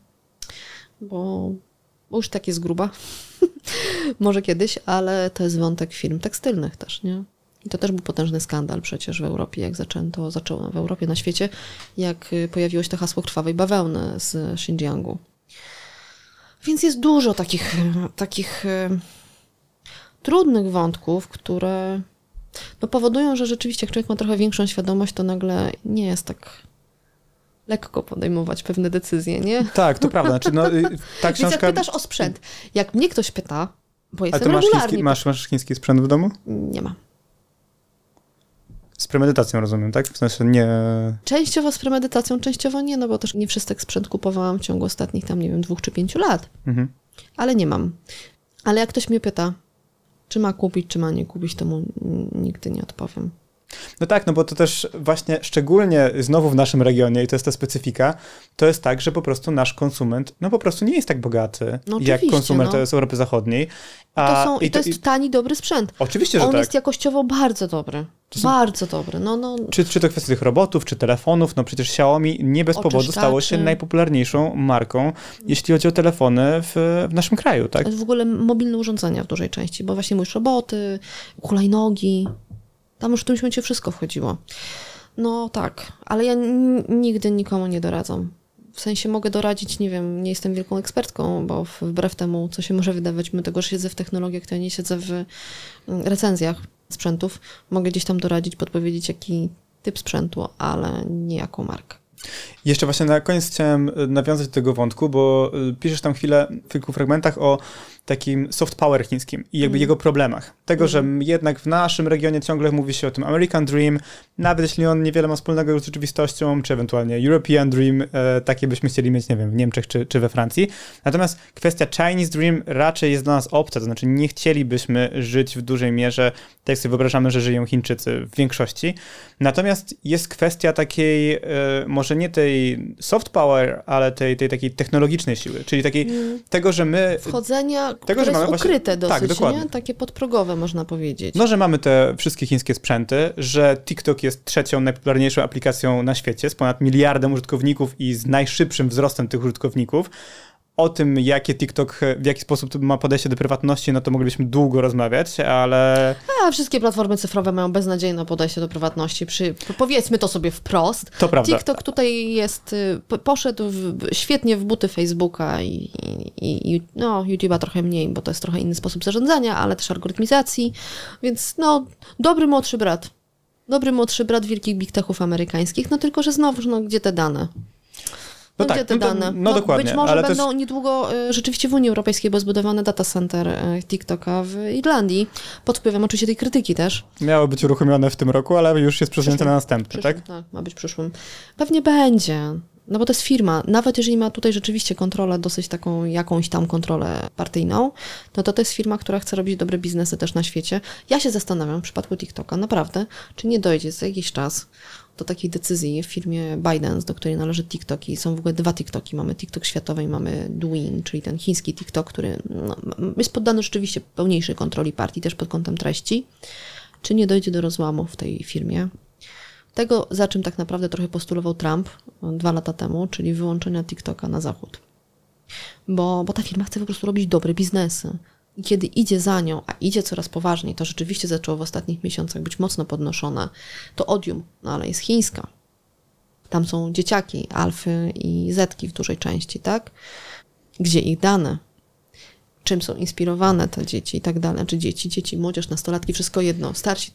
bo bo już tak jest gruba. Może kiedyś, ale to jest wątek firm tekstylnych też, nie? I to też był potężny skandal przecież w Europie, jak zaczęto, zaczęło w Europie, na świecie, jak y, pojawiło się to hasło krwawej bawełny z Xinjiangu. Więc jest dużo takich, takich y, trudnych wątków, które no, powodują, że rzeczywiście jak człowiek ma trochę większą świadomość, to nagle nie jest tak lekko podejmować pewne decyzje, nie? Tak, to prawda. Znaczy, no, y, ta książka... Więc jak pytasz o sprzęt, jak mnie ktoś pyta, bo jestem A ty masz chiński, masz, masz chiński sprzęt w domu? Nie ma. Z premedytacją rozumiem, tak? W sensie nie... Częściowo z premedytacją, częściowo nie, no bo też nie wszystek sprzęt kupowałam w ciągu ostatnich tam, nie wiem, dwóch czy pięciu lat. Mhm. ale nie mam. Ale jak ktoś mnie pyta, czy ma kupić, czy ma nie kupić, to mu nigdy nie odpowiem. No tak, no bo to też właśnie szczególnie znowu w naszym regionie, i to jest ta specyfika, to jest tak, że po prostu nasz konsument, no po prostu nie jest tak bogaty, No jak konsument no. z Europy Zachodniej. A, to są, i, to, i to jest tani, dobry sprzęt. Oczywiście, że On tak. jest jakościowo bardzo dobry. Są... Bardzo dobry. No, no. Czy, czy to kwestia tych robotów, czy telefonów, no przecież Xiaomi nie bez powodu stało się najpopularniejszą marką, jeśli chodzi o telefony w, w naszym kraju, tak? W ogóle mobilne urządzenia w dużej części, bo właśnie mówisz roboty, hulajnogi, tam już w tym momencie wszystko wchodziło. No tak, ale ja nigdy nikomu nie doradzam. W sensie mogę doradzić, nie wiem, nie jestem wielką ekspertką, bo wbrew temu, co się może wydawać, my tego, że siedzę w technologiach, to ja nie siedzę w mm, recenzjach sprzętów. Mogę gdzieś tam doradzić, podpowiedzieć, jaki typ sprzętu, ale nie jaką markę. Jeszcze właśnie na koniec chciałem y, nawiązać do tego wątku, bo y, piszesz tam chwilę w kilku fragmentach o takim soft power chińskim i jakby mm. jego problemach. Tego, mm. że jednak w naszym regionie ciągle mówi się o tym American Dream, nawet jeśli on niewiele ma wspólnego z rzeczywistością, czy ewentualnie European Dream, e, takie byśmy chcieli mieć, nie wiem, w Niemczech czy, czy we Francji. Natomiast kwestia Chinese Dream raczej jest dla nas obca, to znaczy nie chcielibyśmy żyć w dużej mierze, tak jak sobie wyobrażamy, że żyją Chińczycy w większości. Natomiast jest kwestia takiej, e, może nie tej soft power, ale tej, tej takiej technologicznej siły, czyli takiej mm. tego, że my... Wchodzenia tego, że mamy ukryte właśnie... dosyć, tak, dokładnie. nie? Takie podprogowe można powiedzieć. No, że mamy te wszystkie chińskie sprzęty, że TikTok jest trzecią najpopularniejszą aplikacją na świecie z ponad miliardem użytkowników i z najszybszym wzrostem tych użytkowników, o tym, jakie TikTok, w jaki sposób ma podejście do prywatności, no to moglibyśmy długo rozmawiać, ale... A, wszystkie platformy cyfrowe mają beznadziejne podejście do prywatności. Przy, powiedzmy to sobie wprost. To prawda. TikTok tutaj jest, y, poszedł w, świetnie w buty Facebooka i, i, i no, YouTube'a trochę mniej, bo to jest trochę inny sposób zarządzania, ale też algorytmizacji, więc no, dobry młodszy brat. Dobry młodszy brat wielkich big techów amerykańskich, no tylko, że znowu, no, gdzie te dane? No, no tak, te no, dane? No, no, dokładnie. Być może ale będą niedługo y, rzeczywiście w Unii Europejskiej, bo zbudowany data center y, TikToka w Irlandii, pod wpływem oczywiście tej krytyki też. Miało być uruchomione w tym roku, ale już jest przesunięte na następny, przyszłym, tak? Tak, ma być przyszłym. Pewnie będzie. No bo to jest firma, nawet jeżeli ma tutaj rzeczywiście kontrolę, dosyć taką jakąś tam kontrolę partyjną, no to to jest firma, która chce robić dobre biznesy też na świecie. Ja się zastanawiam w przypadku TikToka, naprawdę, czy nie dojdzie za jakiś czas do takiej decyzji w firmie Bidens, do której należy TikTok i są w ogóle dwa TikToki. Mamy TikTok światowy i mamy Douyin, czyli ten chiński TikTok, który no, jest poddany rzeczywiście pełniejszej kontroli partii, też pod kątem treści. Czy nie dojdzie do rozłamu w tej firmie? Tego, za czym tak naprawdę trochę postulował Trump dwa lata temu, czyli wyłączenia TikToka na zachód. Bo, bo ta firma chce po prostu robić dobre biznesy. I kiedy idzie za nią, a idzie coraz poważniej, to rzeczywiście zaczęło w ostatnich miesiącach być mocno podnoszone, to Odium, no ale jest chińska. Tam są dzieciaki, alfy i zetki w dużej części, tak? Gdzie ich dane? Czym są inspirowane te dzieci i tak dalej? Czy dzieci, dzieci, młodzież, nastolatki, wszystko jedno. Starsi,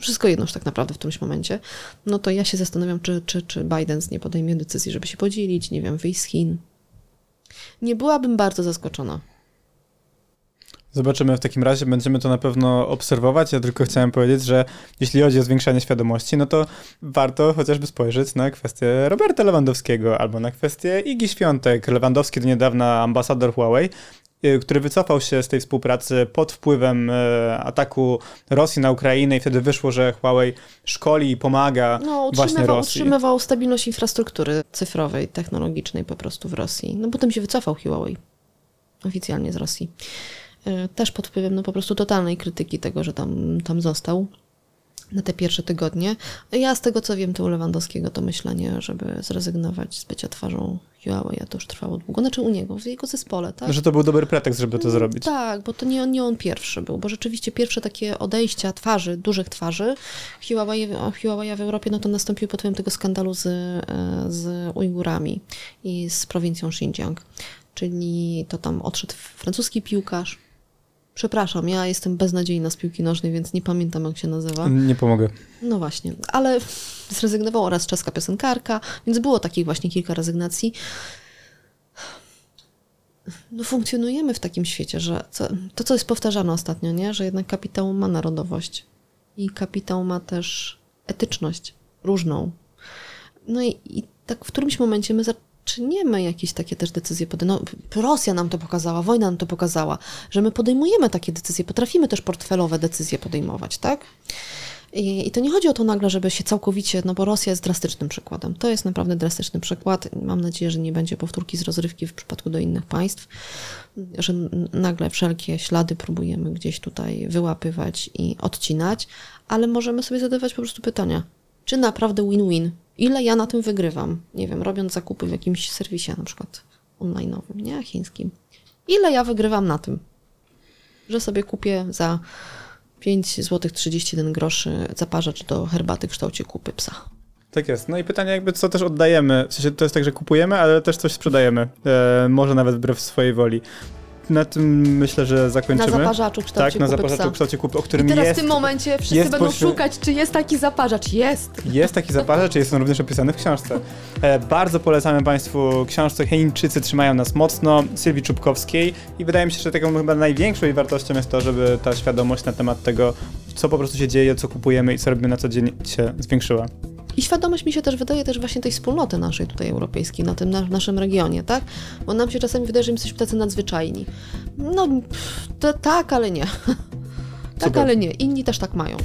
wszystko jedno już tak naprawdę w którymś momencie. No to ja się zastanawiam, czy, czy, czy Biden nie podejmie decyzji, żeby się podzielić, nie wiem, wyjść z Chin. Nie byłabym bardzo zaskoczona. Zobaczymy w takim razie, będziemy to na pewno obserwować. Ja tylko chciałem powiedzieć, że jeśli chodzi o zwiększanie świadomości, no to warto chociażby spojrzeć na kwestię Roberta Lewandowskiego albo na kwestię Igi Świątek. Lewandowski do niedawna ambasador Huawei, y, który wycofał się z tej współpracy pod wpływem y, ataku Rosji na Ukrainę i wtedy wyszło, że Huawei szkoli i pomaga no, właśnie Rosji. utrzymywał stabilność infrastruktury cyfrowej, technologicznej po prostu w Rosji. No potem się wycofał Huawei oficjalnie z Rosji. E, też pod wpływem no, po prostu totalnej krytyki tego, że tam, tam został na te pierwsze tygodnie. Ja z tego co wiem, to u Lewandowskiego to myślenie, żeby zrezygnować z bycia twarzą Huawei, to już trwało długo. Znaczy u niego, w jego zespole, tak? Że to był dobry pretekst, żeby to zrobić. Tak, bo to nie on, nie on pierwszy był, bo rzeczywiście pierwsze takie odejścia twarzy, dużych twarzy Huawei, Huawei w Europie, no to nastąpił pod wpływem tego skandalu z, e, z Ujgurami i z prowincją Xinjiang. Czyli to tam odszedł francuski piłkarz, Przepraszam, ja jestem beznadziejna z piłki nożnej, więc nie pamiętam, jak się nazywa. Nie pomogę. No właśnie, ale zrezygnowała oraz czeska piosenkarka, więc było takich właśnie kilka rezygnacji. No funkcjonujemy w takim świecie, że co, to, co jest powtarzane ostatnio, nie? że jednak kapitał ma narodowość i kapitał ma też etyczność różną. No i, i tak w którymś momencie my czy nie my jakieś takie też decyzje podejmujemy? No, Rosja nam to pokazała, wojna nam to pokazała, że my podejmujemy takie decyzje, potrafimy też portfelowe decyzje podejmować, tak? I, I to nie chodzi o to nagle, żeby się całkowicie, no bo Rosja jest drastycznym przykładem. To jest naprawdę drastyczny przykład. Mam nadzieję, że nie będzie powtórki z rozrywki w przypadku do innych państw, że nagle wszelkie ślady próbujemy gdzieś tutaj wyłapywać i odcinać, ale możemy sobie zadawać po prostu pytania. Czy naprawdę win-win? Ile ja na tym wygrywam? Nie wiem, robiąc zakupy w jakimś serwisie na przykład online'owym, nie? Chińskim. Ile ja wygrywam na tym? Że sobie kupię za 5 zł 31 groszy zaparzacz do herbaty w kształcie kupy psa. Tak jest. No i pytanie jakby, co też oddajemy. W sensie to jest tak, że kupujemy, ale też coś sprzedajemy. E, może nawet wbrew swojej woli. Na tym myślę, że Na zakończymy. zaparzaczu w kształcie tak, na zaparzaczu psa. kształcie kupy, o I którym teraz jest, w tym momencie wszyscy będą szukać, czy jest taki zaparzacz. Jest! jest taki zaparzacz, jest on również opisany w książce. E, bardzo polecamy Państwu książce Chińczycy trzymają nas mocno, Sylwii Czubkowskiej i wydaje mi się, że taką chyba największą jej wartością jest to, żeby ta świadomość na temat tego, co po prostu się dzieje, co kupujemy i co robimy na co dzień się zwiększyła. I świadomość mi się też wydaje też właśnie tej wspólnoty naszej tutaj europejskiej, na tym na, naszym regionie, tak? Bo nam się czasami wydaje, że my jesteśmy tacy nadzwyczajni. No, pff, to, tak, ale nie. tak, Super. ale nie. Inni też tak mają.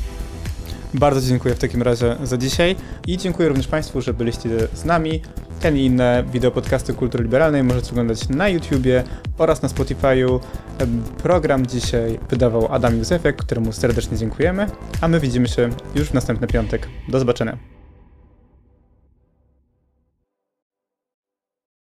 Bardzo dziękuję w takim razie za dzisiaj i dziękuję również Państwu, że byliście z nami. Ten i inne wideo podcasty kultury liberalnej możecie oglądać na YouTubie oraz na Spotify'u. Program dzisiaj wydawał Adam Józefek, któremu serdecznie dziękujemy, a my widzimy się już w następny piątek. Do zobaczenia.